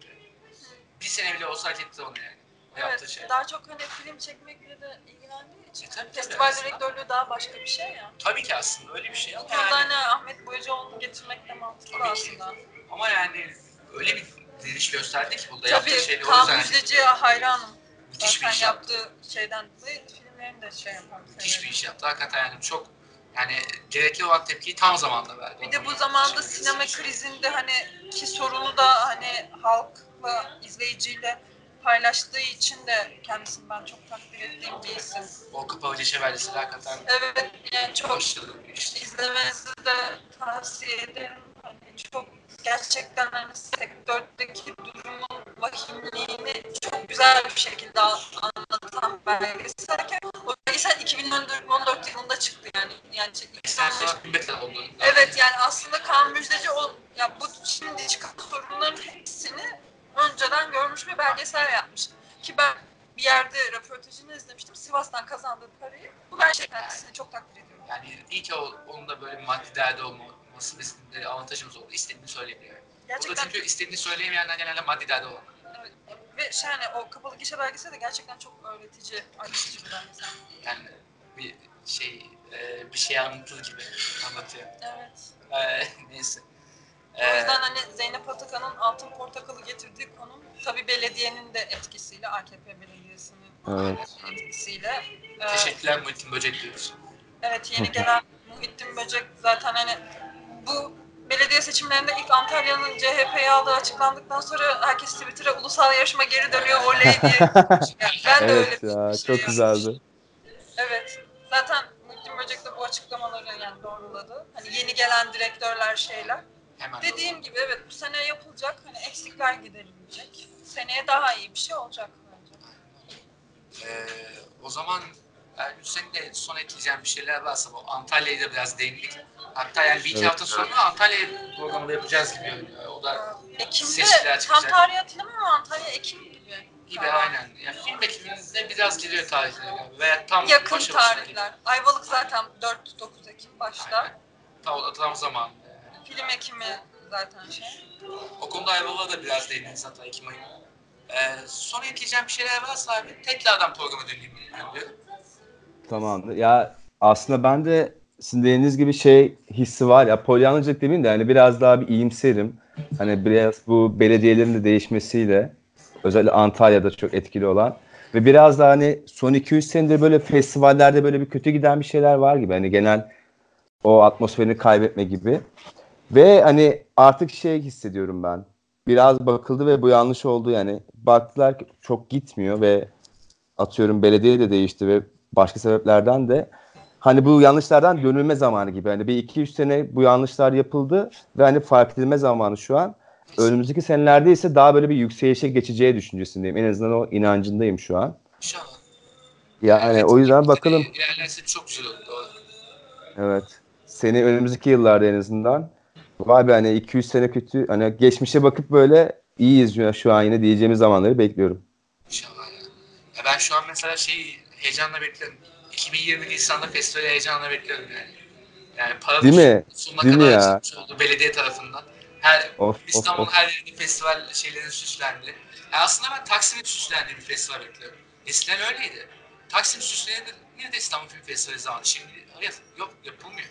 Bir sene bile olsa hak etti onu yani. Yaptığı Evet, şey. daha çok hani film çekmekle de ilgilendiği için. E, tabii, tabii, Festival aslında. direktörlüğü daha başka bir şey ya. Tabii ki aslında öyle bir şey ama Burada hani yani, Ahmet Boyacıoğlu'nu getirmek de mantıklı Tabii ki. aslında. ama yani öyle bir direniş gösterdi ki burada yaptığı Tabii şeyle o yüzden Müjdeci'ye hayranım. müthiş bir iş yaptı. yaptığı şeyden dolayı filmlerini de şey yaparım. Müthiş bir iş yaptı. Hakikaten yani çok yani gerekli olan tepkiyi tam zamanda verdi. Bir de bu zamanda sinema krizinde hani ki sorunu da hani halkla, izleyiciyle paylaştığı için de kendisini ben çok takdir ettiğim bir isim. O kapalı gişe belgeseli hakikaten Evet yani çok başarılı bir iş. izlemenizi de tavsiye ederim. Hani çok gerçekten hani sektördeki durumun vahimliğini çok güzel bir şekilde anlatan belgesel. O belgesel 2014 yılında çıktı yani. Yani Sen 2015 sonra Gümbet'le oldu. Evet yani aslında Kaan Müjdeci o ya bu şimdi çıkan sorunların hepsini önceden görmüş ve belgesel yapmış. Ki ben bir yerde röportajını izlemiştim. Sivas'tan kazandığı parayı. Bu gerçekten kendisini çok takdir ediyorum. Yani iyi ki o, onun da böyle bir maddi derdi olması bizim de avantajımız oldu. İstediğini söyleyebiliyor. Burada Gerçekten çünkü istediğini söyleyemeyenler genelde maddi derdi olan. evet. ve şey hani o kapalı gişe belgeseli de gerçekten çok öğretici, anlatıcı bir belgesel. Yani bir şey e, bir şey anlatılır gibi anlatıyor. Evet. E, [laughs] neyse. O E, yüzden hani Zeynep Atakan'ın Altın Portakal'ı getirdiği konum tabii belediyenin de etkisiyle, AKP belediyesinin Evet. etkisiyle. e, teşekkürler Muhittin Böcek diyoruz. Evet yeni gelen Muhittin Böcek zaten hani bu belediye seçimlerinde ilk Antalya'nın CHP'ye aldığı açıklandıktan sonra herkes Twitter'a ulusal yarışma geri dönüyor oley diye. [laughs] ben de öyle evet bir ya şey çok güzeldi. Evet. Zaten Muhittin Böcek de bu açıklamaları yani doğruladı. Hani yeni gelen direktörler şeyler. Hemen. Dediğim gibi evet bu sene yapılacak. Hani eksikler giderilecek. Seneye daha iyi bir şey olacak bence. Ee, o zaman Ergün senin de son ekleyeceğin bir şeyler varsa bu Antalya'yı da biraz değindik. Hatta yani bir iki Evet. hafta sonra Antalya programında yapacağız gibi görünüyor. O da Ekim'de tam tarihi hatırlamıyorum ama Antalya Ekim gibi. gibi aynen. Yani film ekiminde biraz giriyor tarihleri. Veya tam Yakın tarihler. Ayvalık zaten 4-9 Ekim başta. Aynen. Tam, tam yani. Film Ekim'i zaten şey. O konuda Ayvalık'a da biraz değiniriz hatta Ekim ayında. Ee, son ekleyeceğim bir şeyler varsa abi tekrardan programa döneyim ben diyorum. Tamamdır. Ya aslında ben de sizin dediğiniz gibi şey hissi var ya polyanlıcılık demeyeyim de hani biraz daha bir iyimserim. Hani biraz bu belediyelerin de değişmesiyle özellikle Antalya'da çok etkili olan ve biraz daha hani son 200 senedir böyle festivallerde böyle bir kötü giden bir şeyler var gibi. Hani genel o atmosferini kaybetme gibi. Ve hani artık şey hissediyorum ben. Biraz bakıldı ve bu yanlış oldu yani. Baktılar ki çok gitmiyor ve atıyorum belediye de değişti ve başka sebeplerden de hani bu yanlışlardan dönülme zamanı gibi. Hani bir iki üç sene bu yanlışlar yapıldı ve hani fark edilme zamanı şu an. önümüzdeki senelerde ise daha böyle bir yükselişe geçeceği düşüncesindeyim. En azından o inancındayım şu an. İnşallah. Yani Evet, o yüzden bakalım. İlerlerse çok güzel olur. Doğru. Evet. Seni önümüzdeki yıllarda en azından. Vay be hani 200 sene kötü. Hani geçmişe bakıp böyle iyiyiz ya şu an yine diyeceğimiz zamanları bekliyorum. İnşallah ya. ya. Ben şu an mesela şeyi heyecanla bekliyorum. 2020 Nisan'da festivali heyecanla bekliyorum yani. Yani para Değil mi? sonuna Değil mi kadar ya? açılmış oldu belediye tarafından. Her Of İstanbul of. her yerinde festival şeylerin süslendi. Yani aslında ben Taksim'in süslendiği bir festival bekliyorum. Eskiden öyleydi. Taksim süslenirdi. Yine de İstanbul Film Festivali zamanı. Şimdi hayır, yok yapılmıyor.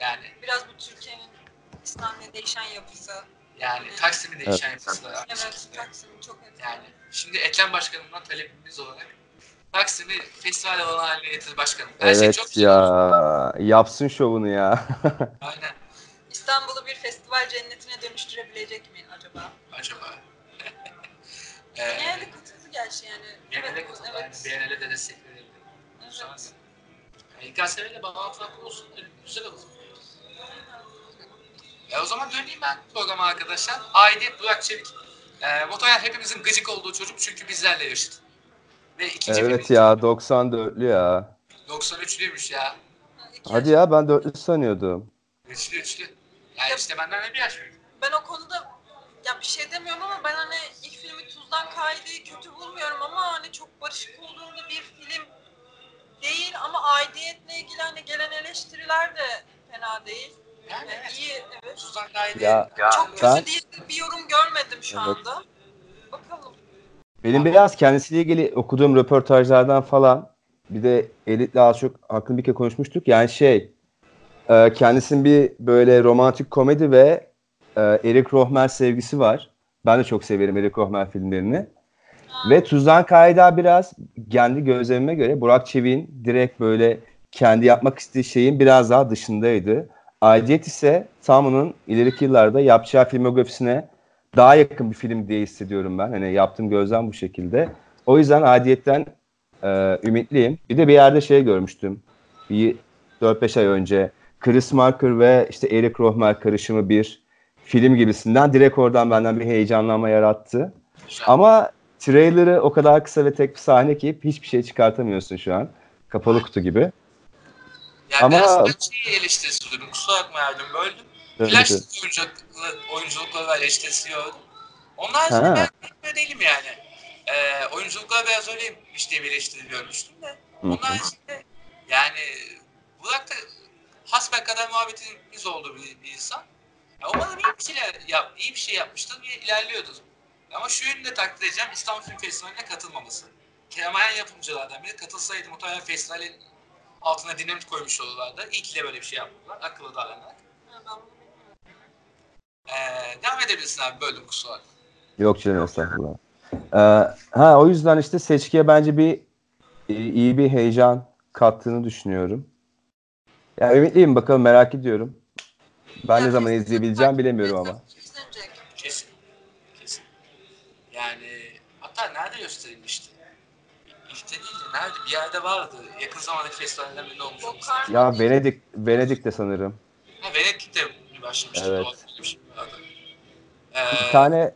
Yani Biraz bu Türkiye'nin İslam'la değişen yapısı. yani Taksim'in değişen yapısı da aynı Evet, şekilde. Taksim çok etkili. Yani şimdi Ekrem Başkanım'dan talebimiz olarak Taksim'i festival alanı haline getir başkanım. Her şey çok Evet güzel olmuş. ya. Yapsın şovunu ya. [laughs] Aynen. İstanbul'u bir festival cennetine dönüştürebilecek mi acaba? Acaba. [laughs] Genelde katıldı gerçi yani. Evet, katıldı. evet. Yani Biennale de destek verildi. Güzel. Evet. Yani İKSV ile bağlantılar kurulsun. Güzel olur. E o zaman döneyim ben programa arkadaşlar. Aidiyet Burak Çevik. E, muhtemelen hepimizin gıcık olduğu çocuk çünkü bizlerle yaşıt. Ve ikinci evet ya 94'lü ya. 93'lüymüş ya. Hadi ya ben 4'lü sanıyordum. Üçlü üçlü. Yani işte benden de bir yaş büyük. Ben o konuda ya bir şey demiyorum ama ben hani ilk filmi Tuzdan Kaide'yi kötü bulmuyorum Kaydı. Ya- Çok kötü Ben- diye bir yorum görmedim şu Evet. anda. Bakalım. Benim biraz kendisiyle ilgili okuduğum röportajlardan falan bir de Elit'le az çok hakkında bir kere konuşmuştuk. Yani şey e, kendisinin bir böyle romantik komedi ve e, Eric Rohmer sevgisi var. Ben de çok severim Eric Rohmer filmlerini. Ve Tuzdan Kayda biraz kendi gözlemime göre Burak Çevik'in direkt böyle kendi yapmak istediği şeyin biraz daha dışındaydı. Aidiyet ise tam onun ileriki yıllarda yapacağı filmografisine daha yakın bir film diye hissediyorum ben. Hani yaptığım gözlem bu şekilde. O yüzden Aidiyet'ten e, ümitliyim. Bir de bir yerde şey görmüştüm. Bir 4-5 ay önce Chris Marker ve işte Eric Rohmer karışımı bir film gibisinden direkt oradan benden bir heyecanlanma yarattı. Güzel. Ama trailer'ı o kadar kısa ve tek bir sahne ki hiçbir şey çıkartamıyorsun şu an. Kapalı kutu gibi. Yani Ama- biraz şeyi eleştirisi duydum. Kusura bakma yardım böldüm. Evet, Flash evet. oyunculukları, oyunculukları eleştirisi gördüm. Onun haricinde Ha. ben bilmiyor değilim yani. Ee, oyunculuklar biraz öyleymiş diye bir eleştiri görmüştüm de. Onun haricinde yani Burak da hasbel kadar muhabbetimiz olduğu bir, bir insan. Ya umarım iyi bir şeyler yap, iyi bir şey yapmıştır ve ilerliyordur. Ama şu yönü de takdir edeceğim İstanbul Film Festivali'ne katılmaması. Keremayan yapımcılardan biri katılsaydı muhtemelen festivalin altına dinamit koymuş olurlardı. Ki de böyle bir şey yaptılar. Akıllı davranarak. Ha, ben bunu bilmiyorum. Ee, devam edebilirsin abi böldüm kusura. Yok canım estağfurullah. Ee, ha o yüzden işte seçkiye bence bir iyi iyi bir heyecan kattığını düşünüyorum. Ya ümitliyim bakalım merak ediyorum. Ben ne zaman izleyebileceğim bilemiyorum ama. etsem izlenecek. Kesin. Kesin. Yani hatta nerede gösterilmişti? İlkte değildi. Nerede? Bir yerde vardı. Yakın zamandaki festivallerden birinde olmuş lazım. Ya Venedik Venedik'te sanırım. Ha, Venedik'te başlamıştı. Evet. Doğru, öyle bir şey vardı. Bir Ee, tane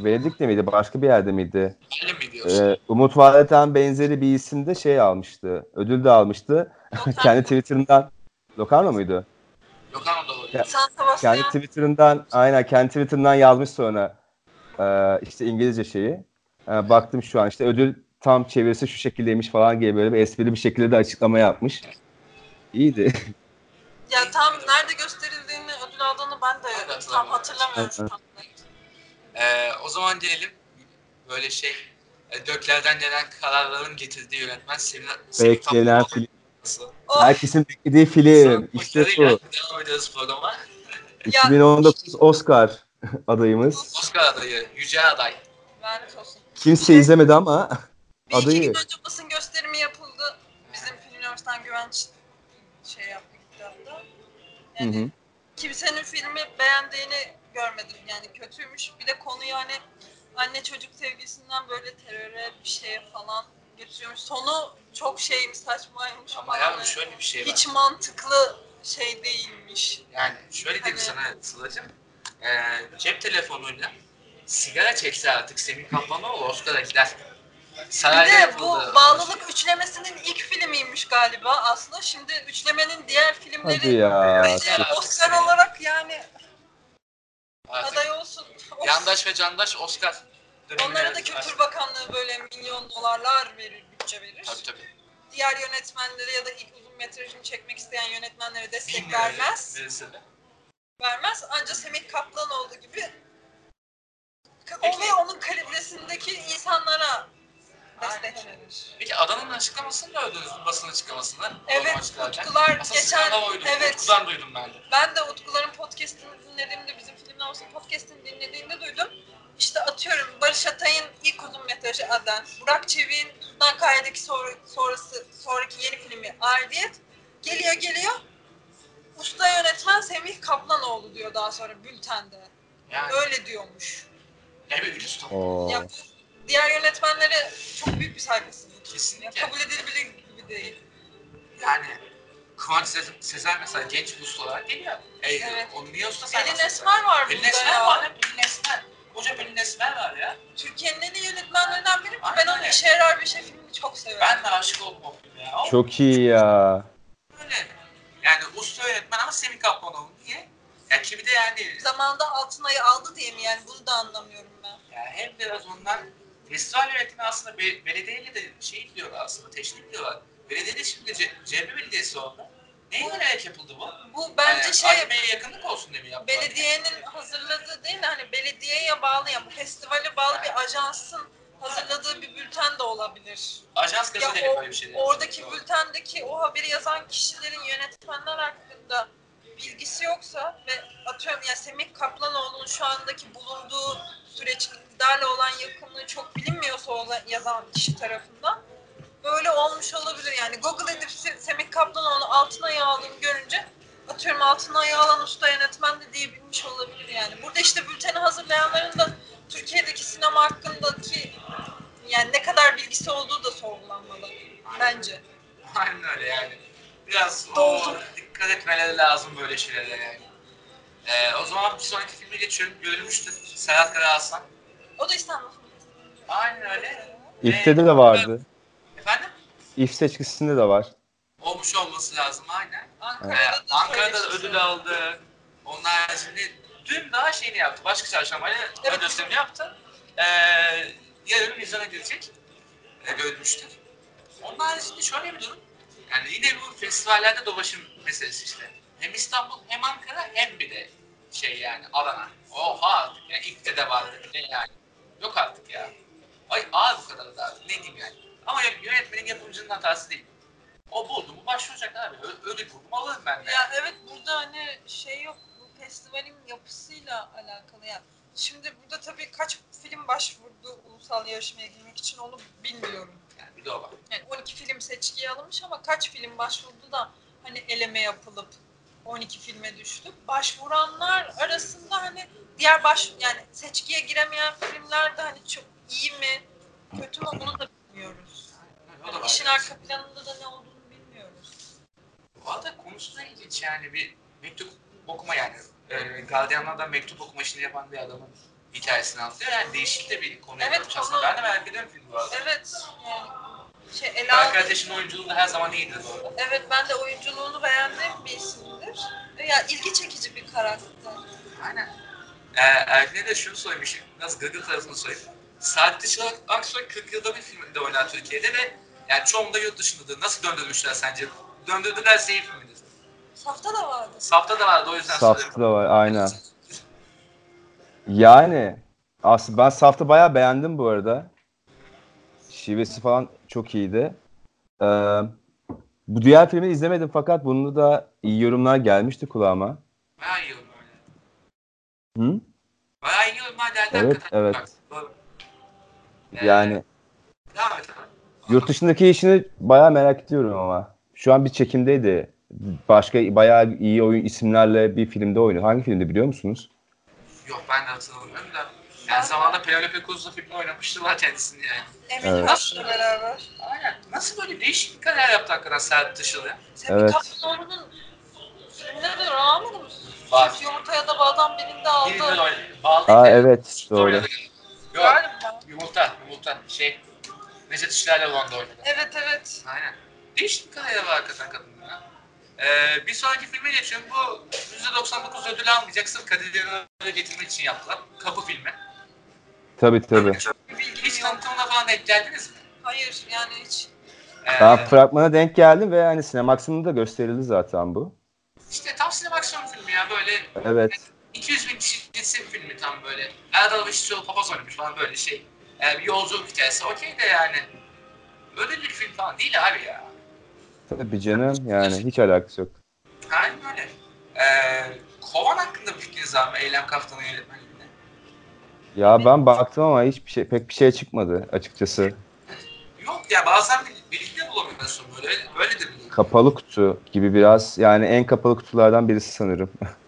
Venedik'te miydi? Başka bir yerde miydi? Berlin mi diyorsun? Ee, Umut Valet'ten benzeri bir isim de şey almıştı. Ödül de almıştı. [laughs] kendi Twitter'ından Locarno muydu? Locarno da olabilir. Ya- San Sebastian Kendi Twitter'ından aynen kendi Twitter'ından yazmış sonra Ee, işte İngilizce şeyi. Ee, baktım şu an işte ödül tam çevirisi şu şekildeymiş falan diye böyle bir esprili bir şekilde de açıklama yapmış. İyiydi. [laughs] ya tam nerede gösterildiğini ödül aldığını ben de tam hatırlamıyorum. [laughs] Ee, o zaman diyelim böyle şey e, Dökler'den gelen kararların getirdiği yönetmen Sevin Beklenen film. Oh, Herkesin beklediği film. İşte bu. Devam ediyoruz programa. [laughs] 2019 Oscar adayımız. Oscar adayı, yüce aday. lanet olsun. Kimse izlemedi ama Bir iki gün önce basın gösterimi yapıldı. Bizim Film Üniversitesi'nden güvenç şey yaptı gitti hatta. Hı Yani hı. kimsenin filmi beğendiğini görmedim. Yani kötüymüş. Bir de konuyu hani anne çocuk sevgisinden böyle teröre bir şeye falan getiriyormuş. Sonu çok şeymiş saçmaymış. Ama yani şöyle bir şey var. hiç mantıklı şey değilmiş. Yani şöyle diyeyim Hani- sana Sıla'cığım. e, cep telefonuyla sigara çekse artık Semih Kaplanoğlu Oscar'a gider. Bir Sarayda de bu yapıldı. bağlılık üçlemesinin ilk filmiymiş galiba aslında. Şimdi üçlemenin diğer Hadi filmleri ya. bence. Oscar olarak yani Artık aday olsun. Yandaş ve Candaş Oscar. dönemine Onlara da. Kültür Bakanlığı böyle milyon dolarlar verir, bütçe verir. Tabii tabii. Diğer yönetmenlere ya da ilk uzun metrajını çekmek isteyen yönetmenlere destek vermez. verirse de. Vermez. Ancak Semih Kaplanoğlu gibi Peki. o ve onun kalibresindeki insanlara destek Aynen. verir. Peki Adana'nın açıklamasını gördünüz mü? Basın açıklamasını. Evet. Utkular Aslında geçen- oydu. evet. Utku'dan duydum ben de. Ben de Utkuların podcastini dinlediğimde, bizim filmden olsa podcastini dinlediğinde duydum. İşte atıyorum Barış Atay'ın ilk uzun metrajı Aden, Burak Çevik'in Tuzdan Kaya'daki sonra, sonrası, sonraki yeni filmi Ardiyet. Geliyor geliyor. Usta yönetmen Semih Kaplanoğlu diyor daha sonra bültende. Yani Öyle diyormuş. ne bir. Oo. Ya diğer yönetmenlere çok büyük bir saygısızlık. Ya, Kesinlikle. kabul edilebilir gibi değil. Yani Kıvanç Se- Sezer mesela genç bir usta olarak geliyor. E, Evet. Onu niye usta Pelin saymazsın? Esmer var Pelin burada Esmer ya. var ya. Pelin Esmer. Koca Pelin Esmer var ya. Türkiye'nin en iyi yönetmenlerinden biri. Ben Aynen onun öyle. işe yarar bir şey filmini çok seviyorum. Ben de aşık oldum o filme ya. O Çok iyi ya. Öyle. Yani usta yönetmen ama Semih Kaplanoğlu. Niye? Ya ki bir de yani, Zamanında Altınay'ı aldı diye mi yani bunu da anlamıyorum ben. yani hem biraz ondan festival yönetimi aslında be, belediyeyle de şey diyorlar aslında teşvik diyorlar. Belediye de şimdi Ce CHP belediyesi oldu. Neyi önererek yapıldı bu? Bu bence yani, şey AKP'ye yakınlık olsun diye mi yaptılar? belediyenin hazırladığı değil de hani belediyeye bağlı yani bu festivale bağlı bir ajansın hazırladığı bir bülten de olabilir. Ajans gazeteli böyle bir şey. oradaki Doğru. bültendeki o haberi yazan kişilerin yönetmenler hakkında bilgisi yoksa ve atıyorum ya Semih Kaplanoğlu'nun şu andaki bulunduğu süreç iktidarla olan yakınlığı çok bilinmiyorsa o yazan kişi tarafından böyle olmuş olabilir. Yani Google edip Se- Semih Kaplanoğlu Altınay'ı aldığını görünce atıyorum Altınay'ı alan usta yönetmen de diyebilmiş olabilir yani. Burada işte bülteni hazırlayanların da Türkiye'deki sinema hakkındaki yani ne kadar bilgisi olduğu da sorgulanmalı bence. Aynen öyle yani. Biraz o Doldu. dikkat etmeleri lazım böyle şeylere yani. Ee, o zaman bir sonraki filme geçiyorum. Görülmüştür. Serhat Karahasan. O da İstanbul Aynen öyle. İF'te de vardı. Efendim? İF seçkisinde de var. Olmuş olması lazım aynen. Ee, Ankara'da da Ankara'da söylemişti. ödül aldı. Onun haricinde dün daha şeyini yaptı. Başka çarşambayla Evet. gösterimi yaptı. Ee, yarın vizyona girecek. Ee, görülmüştür. Onun haricinde şöyle bir durum. Yani yine bu festivallerde dolaşım meselesi işte. Hem İstanbul hem Ankara hem bir de şey yani Adana. Oha artık ya ilk de de vardı yani. Yok artık ya. Ay ağır bu kadar da ne diyeyim yani. Ama yönetmenin yapımcının hatası değil. O buldu mu başvuracak abi. Ö- ödül buldum alırım ben de. Ya evet burada hani şey yok bu festivalin yapısıyla alakalı ya. Şimdi burada tabii kaç film başvurdu ulusal yarışmaya girmek için onu bilmiyorum. Yani bir de o var. Yani 12 film seçkiye alınmış ama kaç film başvurdu da hani eleme yapılıp 12 filme düştü. Başvuranlar arasında hani diğer baş yani seçkiye giremeyen filmler de hani çok iyi mi kötü mü bunu da bilmiyoruz. Yani işin arka planında da ne olduğunu bilmiyoruz. Valla konusu da ilginç yani bir mektup okuma yani. E, Guardian'lardan mektup okuma işini yapan bir adamın hikayesini anlatıyor. Yani değişik de bir konu Evet, yapmış aslında. Ben de merak ediyorum filmi bu arada. Evet yani şey ele Berk Ateş'in oyunculuğu da her zaman iyidir bu arada. Evet ben de oyunculuğunu beğendiğim bir isimdir. Ya ilgi çekici bir karakter. Aynen. Ee, Ergin'e de şunu söylemiş, biraz gırgır tarafını söyleyeyim. Saat dışı Aksoy 40 yılda bir filmde oynar Türkiye'de ve yani çoğunda yurt dışındadır. Nasıl döndürmüşler sence? Döndürdülerse iyi film midir? Safta da vardı. Safta da vardı o yüzden Saf'ta da var aynen. Yani aslında ben Saf'ta bayağı beğendim bu arada. Şivesi falan çok iyiydi. Ee, bu diğer filmi izlemedim fakat bunda da iyi yorumlar gelmişti kulağıma. Bayağı iyi. Hı? Bayağı iyi yorumlar geldi Evet, hakikaten. evet. Ee, Yani Devam et yurt dışındaki işini bayağı merak ediyorum ama. Şu an bir çekimdeydi. Başka bayağı iyi oyun isimlerle bir filmde oynuyor. Hangi filmde biliyor musunuz? Yok ben de hatırlamıyorum da. Yani zamanında Penelope Cruz'la filmde oynamıştılar kendisini yani. Emin Evet. Hoş'la beraber. Aynen. Nasıl böyle değişik bir kariyer yaptı hakikaten Serhat ya? Semih Evet. Kaplanoğlu'nun filmleri de rağmen mi? Çift yumurtaya da bağdan birinde aldı. Birinde de oynadı. Bağlı Aa evet doğru. oynadı. Yok. Galiba. Yumurta. Yumurta. Şey. Necdet İşler'le olan da oynadı. Evet evet. Aynen. Değişik bir kariyeri var hakikaten kadının ya. Ee, bir sonraki filme geçiyorum. Bu %99 ödül almayacak sırf Kadir öyle getirmek için yaptılar. Kapı filmi. Tabii tabii. Bir Hiç tanıtımına falan denk geldiniz mi? Hayır yani hiç. Ee, Ben fragmana denk geldim ve hani Cinemax'ında da gösterildi zaten bu. işte tam sinema aksiyon filmi ya böyle Evet. 200 bin kişi izlesi filmi tam böyle. Erdal Beşiktaşoğlu papaz oynamış falan böyle şey. Ee, bir yolculuk hikayesi okey de yani. Öyle bir film falan değil abi ya. Tabii canım yani hiç alakası yok. Aynen öyle. Ee, Kovan hakkında bir fikriniz var mı? Eylem Kaftan'ın yönetmenliğinde. Ya ben baktım ama hiçbir şey pek bir şey çıkmadı açıkçası. Yok ya bazen de bulamıyorsun böyle. Öyle, öyle de biliyorum. Kapalı kutu gibi biraz yani en kapalı kutulardan birisi sanırım. [laughs]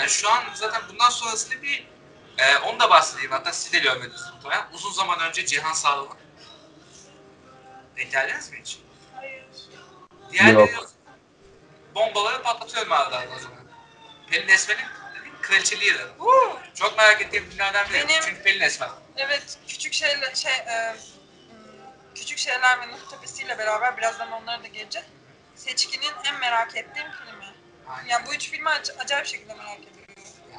Yani şu an zaten bundan sonrasında bir e, onu da bahsedeyim. Hatta siz de görmediniz muhtemelen. Uzun zaman önce Cihan Sağlam'ın. Denk geldiniz mi hiç? Hayır. Diğerleri Yok. bombaları patlatıyorum arada o zaman. Pelin Esmer'in kraliçeliği de. Çok merak ettiğim filmlerden biri. Benim- Çünkü Pelin Esmer. Evet küçük şeyler şey e, hmm, küçük şeyler ve Nuh Tepesi'yle beraber birazdan onlara da geleceğiz. Seçkinin en merak ettiğim filmi. Yani, Yani bu üç filmi ac- acayip şekilde merak ediyorum.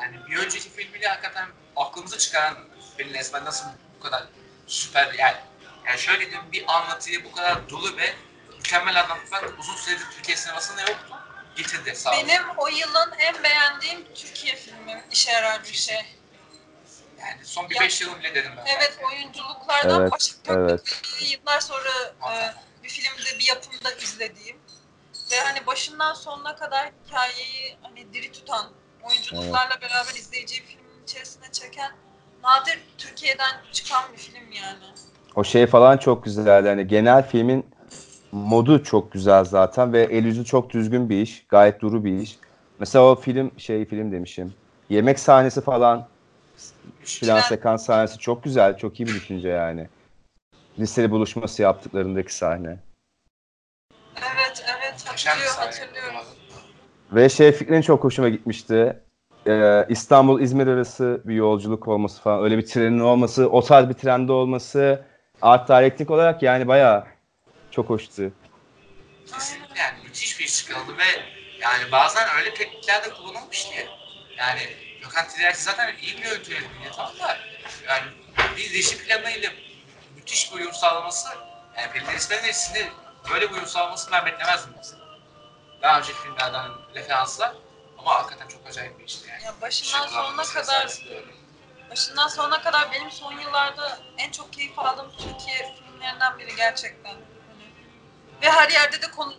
yani bir önceki filmiyle hakikaten aklımızı çıkaran Pelin Esmer nasıl bu kadar süper yani. Yani şöyle diyeyim bir anlatıyı bu kadar dolu ve mükemmel anlatmak uzun süredir Türkiye sinemasında yoktu. Getirdi sağ olsun. Benim o yılın en beğendiğim Türkiye filmi işe yarar bir şey. Yani son bir Ya- 5 yılım bile dedim ben. Evet oyunculuklardan Evet, Başak evet. Yıllar sonra e, bir filmde bir yapımda izlediğim ve hani başından sonuna kadar hikayeyi hani diri tutan oyunculuklarla beraber izleyiciyi filmin içerisine çeken nadir Türkiye'den çıkan bir film yani. O şey falan çok güzeldi. Hani genel filmin modu çok güzel zaten ve el yüzü çok düzgün bir iş. Gayet duru bir iş. Mesela o film şey film demişim. Yemek sahnesi falan Güzel. sekans sahnesi çok güzel. Çok iyi bir düşünce yani. Liseli buluşması yaptıklarındaki sahne. Hatırlıyor, hatırlıyorum. Ve şey fikrin çok hoşuma gitmişti. Ee, İstanbul-İzmir arası bir yolculuk olması falan. Öyle bir trenin olması, o tarz bir trende olması. Art direktlik olarak yani bayağı çok hoştu. Kesinlikle yani müthiş bir iş çıkarıldı ve yani bazen öyle teknikler de kullanılmış ki yani Gökhan Tiryaki zaten iyi bir yönetmen yönetmeni tamam da yani bir reji planıyla müthiş bir uyum sağlaması yani Pelin Esmer'in böyle bir uyum sağlamasını ben beklemezdim mesela. Daha önceki filmlerden referanslar ama hakikaten çok acayip bir işti yani. Ya başından Işıklar, sonuna kadar başından sonuna kadar benim son yıllarda en çok keyif aldığım Türkiye filmlerinden biri gerçekten. Ve her yerde de konu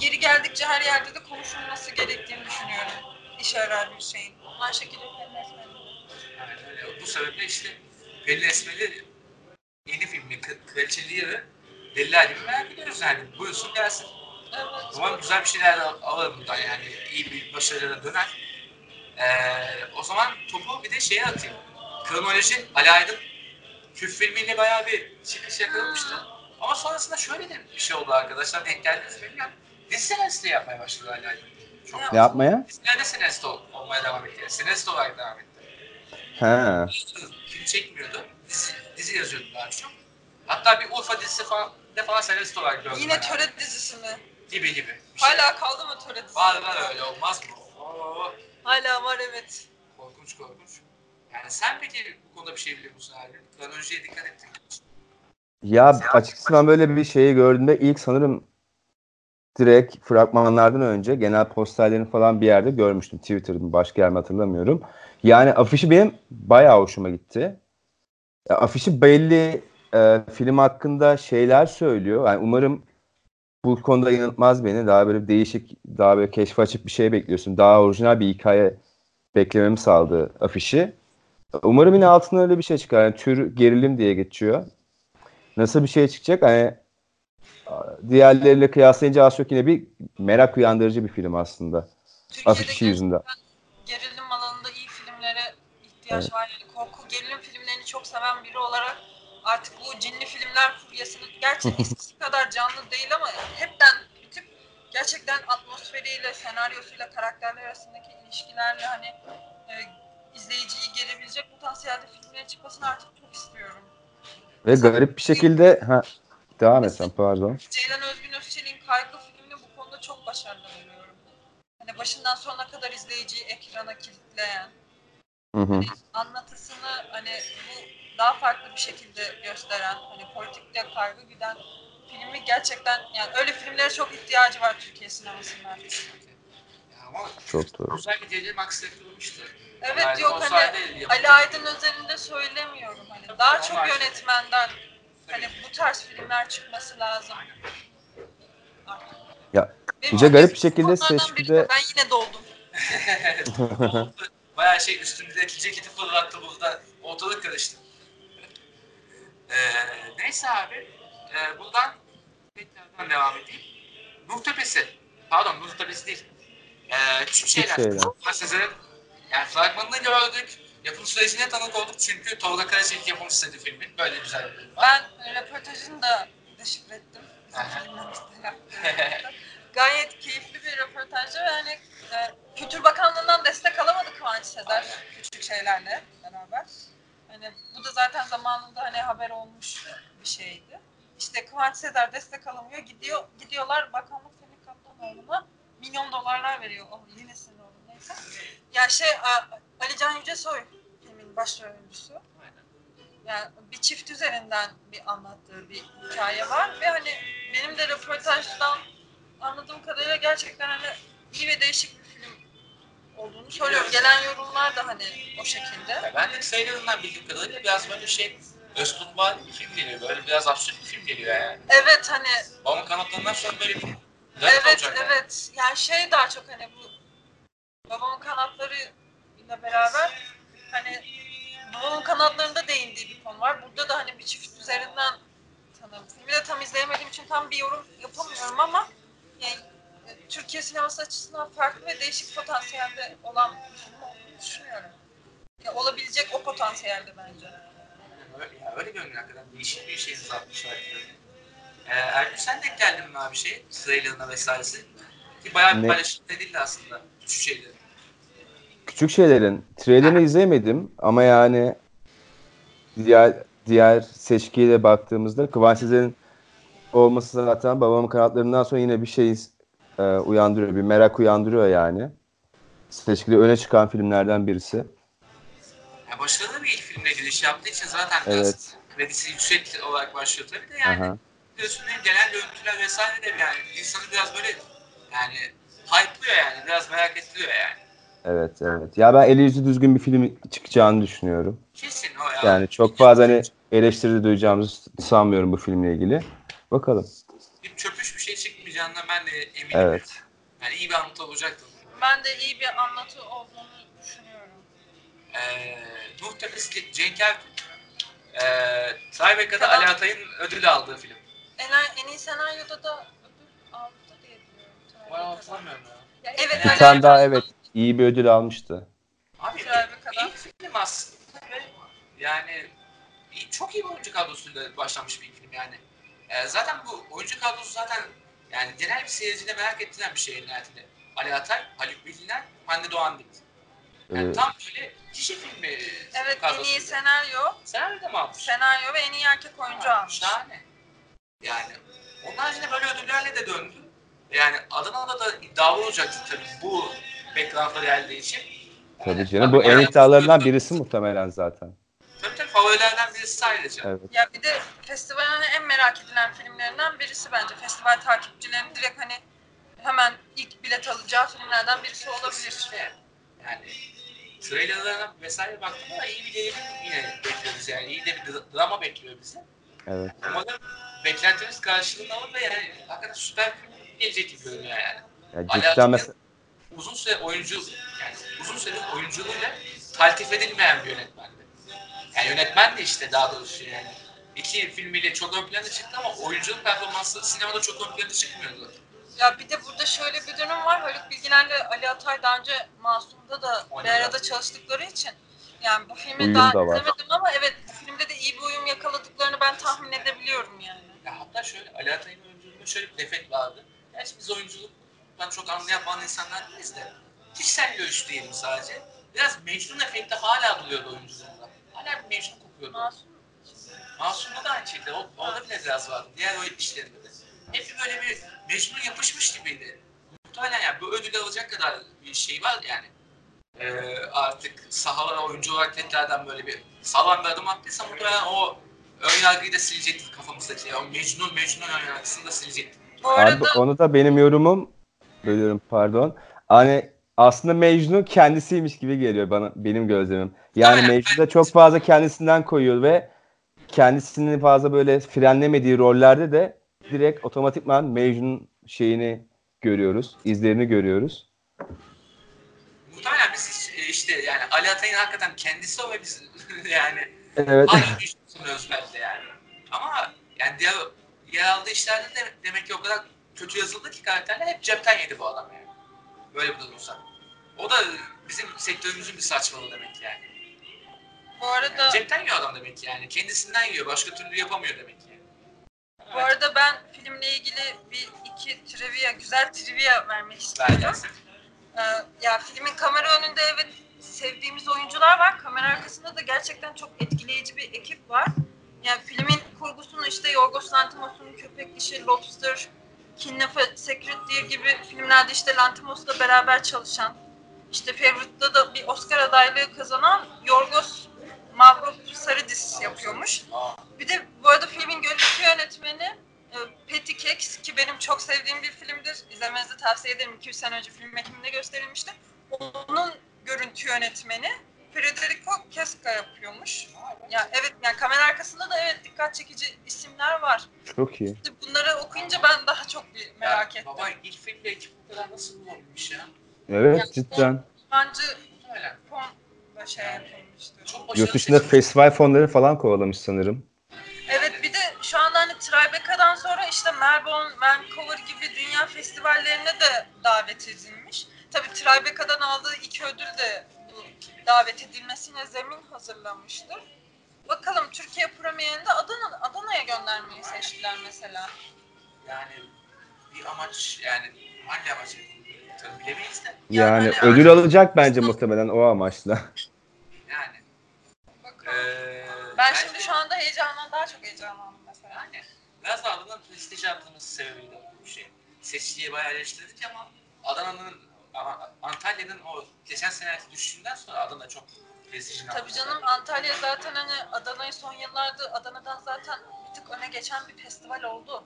geri geldikçe her yerde de konuşulması gerektiğini düşünüyorum. İşe yarar bir şeyin. Aynı şekilde Pelin. Aynen öyle. Bu sebeple işte Pelin Esmer'i yeni filmi Kraliçeliği ve Deliler gibi merak ediyoruz yani. Buyursun gelsin. Umarım güzel bir şeyler alır bundan yani. iyi bir başarıya döner. Ee, o zaman topu bir de şeye atayım. Kronoloji Ali Aydın Küf filmiyle bayağı bir çıkış yakalamıştı. Ama sonrasında şöyle de bir şey oldu arkadaşlar. Denk geldiniz mi bilmiyorum. Dizi senarist de yapmaya başladı Ali Aydın. Çok Ne yapmaya? Dizilerde senarist ol- olmaya devam etti. Yani senarist olarak devam etti. He. Film çekmiyordu. Dizi, dizi yazıyordu daha çok. Hatta bir Urfa dizisi falan de falan senarist olarak gördüm. Yine töre dizisi mi? Gibi gibi. Bir şey. Hala kaldı mı dizisi? Var var öyle olmaz mı? Oo, Hala var evet. korkunç korkunç. Yani sen peki bu konuda bir şey biliyor musun abi? Kronolojiye dikkat ettin mi? Ya açıkçası ben böyle bir şeyi gördüğümde ilk sanırım direkt fragmanlardan önce genel posterlerini falan bir yerde görmüştüm. Twitter'da başka yer mi hatırlamıyorum. Yani afişi benim bayağı hoşuma gitti. Ya, afişi belli e, film hakkında şeyler söylüyor. Yani umarım bu konuda yanıltmaz beni. Daha böyle değişik, daha böyle keşfe açık bir şey bekliyorsun. Daha orijinal bir hikaye beklememi sağladı afişi. Umarım yine altına öyle bir şey çıkar. Yani tür gerilim diye geçiyor. Nasıl bir şey çıkacak? Hani diğerleriyle kıyaslayınca az çok yine bir merak uyandırıcı bir film aslında. Afişi yüzünden. gerilim alanında iyi filmlere ihtiyaç var. Yani korku gerilim filmlerini çok seven biri olarak artık bu cinli filmler furyasını gerçi [laughs] eskisi kadar canlı değil ama hepten bitip gerçekten atmosferiyle, senaryosuyla, karakterler arasındaki ilişkilerle hani e, izleyiciyi gelebilecek potansiyelde filmlerin çıkmasını artık çok istiyorum. Ve garip bir şekilde ha devam etsen pardon. Ceylan Özgün Özçelik'in Kaygı filmini bu konuda çok başarılı buluyorum. Hani başından sonuna kadar izleyiciyi ekrana kilitleyen, Hı hı. anlatısını hani bu daha farklı bir şekilde gösteren, hani politikte kaygı güden filmi gerçekten yani öyle filmlere çok ihtiyacı var Türkiye sinemasının artık. Ya ama Çok doğru. özellikle Ceylan aksiyonu durmuştu. Evet Yani yok hani. Ali Aydın özelinde söylemiyorum hani daha çok yönetmenden hani bu tarz filmler çıkması lazım. Ya, Benim bir de garip bir şekilde seçkide- Ben yine doldum. [laughs] Bayağı şey üstümüzdeki ceketi fırlattı burada. Ortalık karıştı. Ee, neyse abi. Ee, buradan tekrardan devam edeyim. Nur Tepesi. Pardon Nur Tepesi değil. Ee, küçük şeyler. şeyler. Başsezer'in yani fragmanını gördük. Yapım sürecine tanık olduk çünkü Tolga Karaçelik yapım istedi filmin. Böyle güzel bir bölüm var. Ben röportajını da deşifre ettim. Aha. Filmlerimizde [laughs] yaptığım. Gayet keyifli bir röportajdı ve hani e, Kültür Bakanlığı'ndan destek alamadı Kıvanç Sezer küçük şeylerle beraber. Hani bu da zaten zamanında hani haber olmuş bir şeydi. İşte Kıvanç Sezer destek alamıyor. Gidiyor gidiyorlar bakanlık Semih Kaptanoğlu'na milyon dolarlar veriyor. O yine sinir oldum neyse. Ya şey A- Ali Can Yücesoy filmin başrol oyuncusu. Aynen. Yani bir çift üzerinden bir anlattığı bir hikaye var ve hani benim de röportajdan anladığım kadarıyla gerçekten hani iyi ve değişik olduğunu söylüyorum. Gelen yorumlar da hani o şekilde. Ya ben de trailerından bildiğim kadarıyla biraz böyle şey Öztürkvari bir film geliyor. Böyle biraz absürt bir film geliyor yani. Evet hani Babamın kanatlarından sonra böyle bir garip evet olacak yani. evet yani şey daha çok hani bu babamın kanatları ile beraber hani babamın kanatlarında değindiği bir konu var. Burada da hani bir çift üzerinden sanırım. Filmi de tam izleyemediğim için tam bir yorum yapamıyorum ama yani Türkiye sineması açısından farklı ve değişik potansiyelde olan bir film olduğunu düşünüyorum. Ya, olabilecek o potansiyelde bence. Öyle, ya öyle görünüyor hakikaten. Değişik bir şey atmışlar. Ee, Erkut sen denk geldin mi abi şey? Trailer'ına vesairesi. Ki bayağı bir paylaşım edildi aslında. Şu şeyleri. Küçük şeylerin trailerini izleyemedim ama yani diğer diğer seçkiye baktığımızda Kıvanç olması zaten babamın kanatlarından sonra yine bir şey e, uyandırıyor. Bir merak uyandırıyor yani. Seçkide öne çıkan filmlerden birisi. Ya başarılı bir ilk filmle giriş yaptığı için zaten biraz Evet. kredisi yüksek olarak başlıyor tabii de yani. Aha. Biliyorsun gelen görüntüler vesaire de yani insanı biraz böyle yani hype'lıyor yani. Biraz merak ettiriyor yani. Evet, evet. Ya ben eli yüzü düzgün bir film çıkacağını düşünüyorum. Kesin o ya. Yani çok fazla hani eleştiri duyacağımızı sanmıyorum bu filmle ilgili. Bakalım. Bir çöpüş bir şey çıkmayacağından ben de eminim. Evet. Yani iyi bir anlatı olacaktır. Ben de iyi bir anlatı olduğunu düşünüyorum. Ee, Nuh Tepesi Cenk Erkut. Ee, Tribecca'da Tamam. Ali Atay'ın ödül aldığı film. En, en iyi senaryoda da ödül aldı diye biliyorum. Ben Tribecca'da. hatırlamıyorum ya. Ya evet, Bir tane daha evet iyi bir ödül almıştı. Abi iyi film aslında. Yani çok iyi bir oyuncu kadrosuyla başlamış bir film yani. Ee, zaten bu oyuncu kadrosu zaten yani genel bir seyircide merak ettiren bir şey nihayetinde. Ali Atay, Haluk Bilginer, Hande Doğan Dimit. Yani Ee, tam böyle kişi filmi Evet en iyi senaryo, Senaryo da mı almış? senaryo ve en iyi erkek oyuncu almış. Şahane. Yani onun haricinde böyle ödüllerle de döndü. Yani Adana'da da iddialı olacaktı tabii bu background'a geldiği için. tabii canım. Bu en iddialarından birisi muhtemelen zaten. Tabii tabii favorilerden birisi ayrıca. Evet. Ya bir de festivalin en merak edilen filmlerinden birisi bence. Festival takipçilerinin direkt hani hemen ilk bilet alacağı filmlerden birisi olabilir. Yani trailerlarına vesaire baktığımda iyi bir gerilim yine bekliyoruz yani. İyi de bir dra- drama bekliyor bizi. Evet. Umarım beklentimiz karşılığını alır ve yani hakikaten süper film gelecek gibi görünüyor yani. Ya Ali cidden mesela uzun süre oyuncu yani uzun süredir oyunculuğuyla taltif edilmeyen bir yönetmendi. Yani yönetmen de işte daha doğrusu yani. İki filmiyle çok ön plana çıktı ama oyunculuk performansı sinemada çok ön plana çıkmıyordu. Ya bir de burada şöyle bir durum var. Haluk Bilginer'le Ali Atay daha önce Masum'da da bir arada çalıştıkları için yani bu filmi Uyum daha da var. izlemedim ama evet bu filmde de iyi bir uyum yakaladıklarını ben tahmin edebiliyorum yani. Ya hatta şöyle Ali Atay'ın oyunculuğunda şöyle bir defekt vardı. Gerçi biz oyunculuktan çok anlayan bazı insanlar değiliz de. kişisel görüş diyelim sadece. Biraz Mecnun efekti hala duruyordu oyuncularda. Hala bir Mecnun kokuyordu. Masum. Masum'da da aynı şekilde. O, orada bile biraz vardı. Diğer oyun işlerinde de. Hep böyle bir Mecnun yapışmış gibiydi. Muhtemelen yani bu ödülü alacak kadar bir şey var yani. Ee, artık sahalara oyuncu olarak tekrardan böyle bir sağlam bir adım attıysa muhtemelen o ön yargıyı da silecektir kafamızdaki. O Mecnun Mecnun ön yargısını da silecektir. Bu Abi arada onu da benim yorumum bölüyorum pardon. Hani aslında Mecnun kendisiymiş gibi geliyor bana benim gözlemim. Yani Aynen. Mecnun da çok fazla kendisinden koyuyor ve kendisini fazla böyle frenlemediği rollerde de direkt otomatikman Mecnun şeyini görüyoruz, izlerini görüyoruz. Muhtemelen biz hiç, e, işte yani Ali Atay'ın hakikaten kendisi o ve biz [laughs] yani Evet. şey sanıyoruz belki yani. Ama yani diğer yer aldığı işlerde de demek ki o kadar kötü yazıldı ki karakterler hep cepten yedi bu adam yani. Böyle bir durumsa. O da bizim sektörümüzün bir saçmalığı demek yani. Bu arada cepten yiyor adam demek ki yani. Kendisinden yiyor. Başka türlü yapamıyor demek ki. bu arada ben filmle ilgili bir iki trivia, güzel trivia vermek istiyorum. Ee, ya filmin kamera önünde evet sevdiğimiz oyuncular var. Kamera arkasında da gerçekten çok etkileyici bir ekip var. Yani filmin kurgusunu işte Yorgos Lanthimos'un Köpek Dişi, Lobster, Kidnap Secret Deer gibi filmlerde işte Lanthimos'la beraber çalışan, işte Favorite'da da bir Oscar adaylığı kazanan Yorgos Mavroparidis yapıyormuş. Aa, Bir de bu arada filmin görüntü yönetmeni e, Patty Cakes ki benim çok sevdiğim bir filmdir. İzlemenizi tavsiye ederim. 200 sene önce film ekiminde gösterilmişti. Onun görüntü yönetmeni Federico Casca yapıyormuş. Ya evet yani kamera arkasında da evet dikkat çekici isimler var. Çok iyi. İşte bunları okuyunca ben daha çok bir merak ya ettim. Baba ilk filmde ekip bu kadar nasıl bulabilmiş ya? Evet cidden. Bence Muhtemelen. Fonla şey yapılmıştı. Çok Yurt dışında festival fonları falan kovalamış sanırım. Evet bir de şu anda hani Tribeca'dan sonra işte Melbourne, Vancouver gibi dünya festivallerine de davet edilmiş. Tabii Tribeca'dan aldığı iki ödül de bu davet edilmesine zemin hazırlamıştır. Bakalım Türkiye premierinde Adana, Adana'ya göndermeyi seçtiler mesela. Yani bir amaç yani hangi amaç tabii bilemeyiz de Yani Yani- ödül alacak bence muhtemelen o amaçla. yani. Ee, ben şimdi şu anda heyecandan daha çok heyecanlandım mesela. Yani biraz da Adana'nın prestij yaptığımız sebebiyle bu şey. Seçkiyi bayağı eleştirdik ama Adana'nın ama Antalya'nın o geçen seneki düşüşünden sonra Adana çok prestijini Tabii canım Antalya zaten hani Adana'yı son yıllarda Adana'dan zaten bir tık öne geçen bir festival oldu.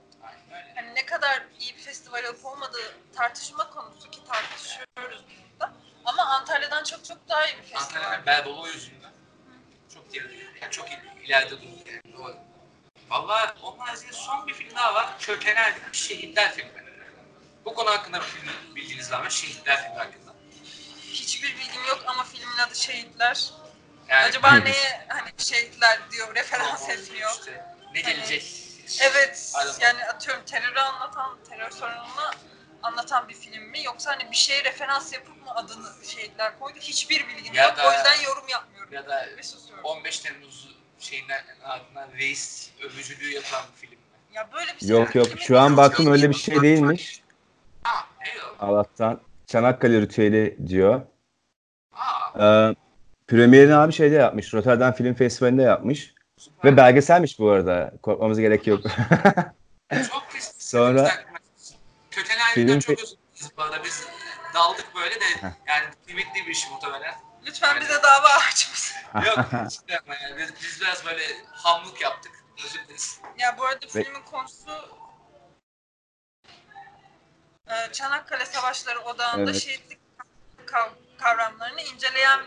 Hani ne kadar iyi bir festival olup olmadığı tartışma konusu ki tartışıyoruz burada. Ama Antalya'dan çok çok daha iyi bir festival. Antalya'nın bel dolu yüzünden çok geride, yani çok il- ileride durdu yani. Doğru. Valla onun haricinde son bir film daha var. Kökenel bir Şehitler filmi. Bu konu hakkında film bildiğiniz var mı? Şehitler filmi hakkında. Hiçbir bilgim yok ama filmin adı Şehitler. Yani Acaba neye hani şehitler diyor, referans etmiyor. İşte ne gelecek? Evet, Aynen. yani atıyorum terörü anlatan, terör sorununu anlatan bir film mi? Yoksa hani bir şeye referans yapıp mı adını şehitler koydu? Hiçbir bilgim Ya yok. da- O yüzden yorum yapmıyorum. Ya da Ve susuyorum. 15 Temmuz şeyinden ardından reis övücülüğü yapılan bir film mi? Ya böyle bir Yok yok filmin şu an yok. baktım öyle bir şey değilmiş. Aa, eyvallah. Allah'tan Çanakkale ritüeli diyor. Aa, Ee, premierini abi şeyde yapmış. Rotterdam Film Festivali'nde yapmış. Ve belgeselmiş bu arada. Korkmamız gerek yok. çok [laughs] pis. Sonra- Film çok özür dileriz arada. Biz daldık böyle de yani kıymetli bir iş muhtemelen. Lütfen bize dava açmasın. Yok [laughs] hiç yapma yani. Biz, biz biraz böyle hamlık yaptık. Özür dileriz. Ya bu arada Ve- filmin konusu e, Çanakkale Savaşları odağında Evet. şehitlik kav- kavramlarını inceleyen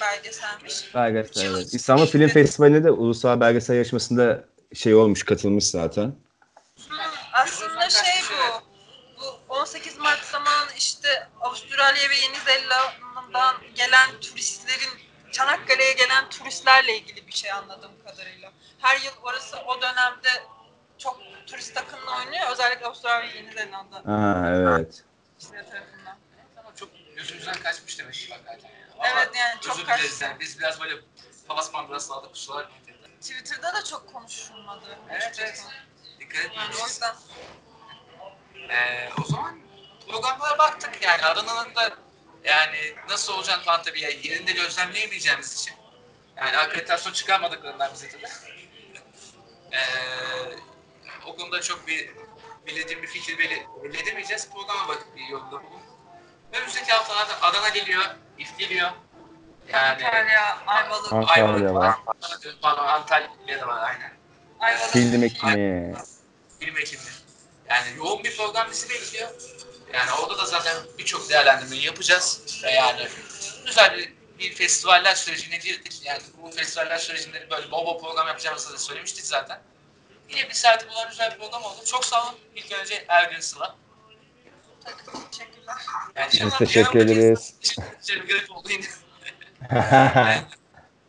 belgeselmiş. Belgesel evet. İstanbul Film Festivali'nde de ulusal belgesel yarışmasında şey olmuş katılmış zaten. Hı, aslında şey bu. Bu 18 Mart zamanı işte Avustralya ve Yeni Zelanda'dan gelen turistlerin Çanakkale'ye gelen turistlerle ilgili bir şey anladığım kadarıyla. Her yıl orası o dönemde çok turist akınına oynuyor. Özellikle Avustralya ve Yeni Zelanda Aha evet. tarafından. Ama çok gözümüzden kaçmış demek ki hakikaten. Yani. Ama Evet yani çok özür dileriz yani. Biz biraz böyle palas mandırası aldık kusura bakmayın. Twitter'da da çok konuşulmadı. Evet, evet. Dikkat Yani o yüzden Ee, o zaman programlara baktık yani Adana'nın da yani nasıl olacağını falan tabii ya yerinde gözlemleyemeyeceğimiz için. Yani akreditasyon çıkarmadıklarından bize tabii. Ee, o konuda çok bir belirgin bir fikir edemeyeceğiz. Programa bakıp bir yolda bulun. Önümüzdeki haftalarda Adana geliyor, İF geliyor. Yani Antalya, Ayvalık, Antalya Ayvalık var. var. Pardon Antalya da var aynen. Ayvalık. Film ekimi. Film ekimi. Yani yoğun bir program bizi bekliyor. Yani orada da zaten birçok değerlendirmeyi yapacağız. Ve yani güzel bir, bir festivaller sürecine girdik. Yani bu festivaller sürecinde böyle bol bol program yapacağımızı da söylemiştik zaten. Yine bir saati bulan güzel bir program oldu. Çok sağ olun. İlk önce Ergün Sıla. Teşekkürler. Yani Biz teşekkür ederiz. Oldu [laughs] yine.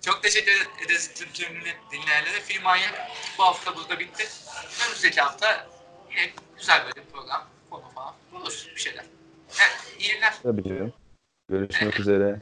Çok teşekkür ederiz tüm tüm dinleyenlere. Film Manyak bu hafta burada bitti. Önümüzdeki hafta yine güzel böyle bir program, konu falan buluruz bir şeyler. Evet, iyi günler. Tabii canım. Görüşmek üzere.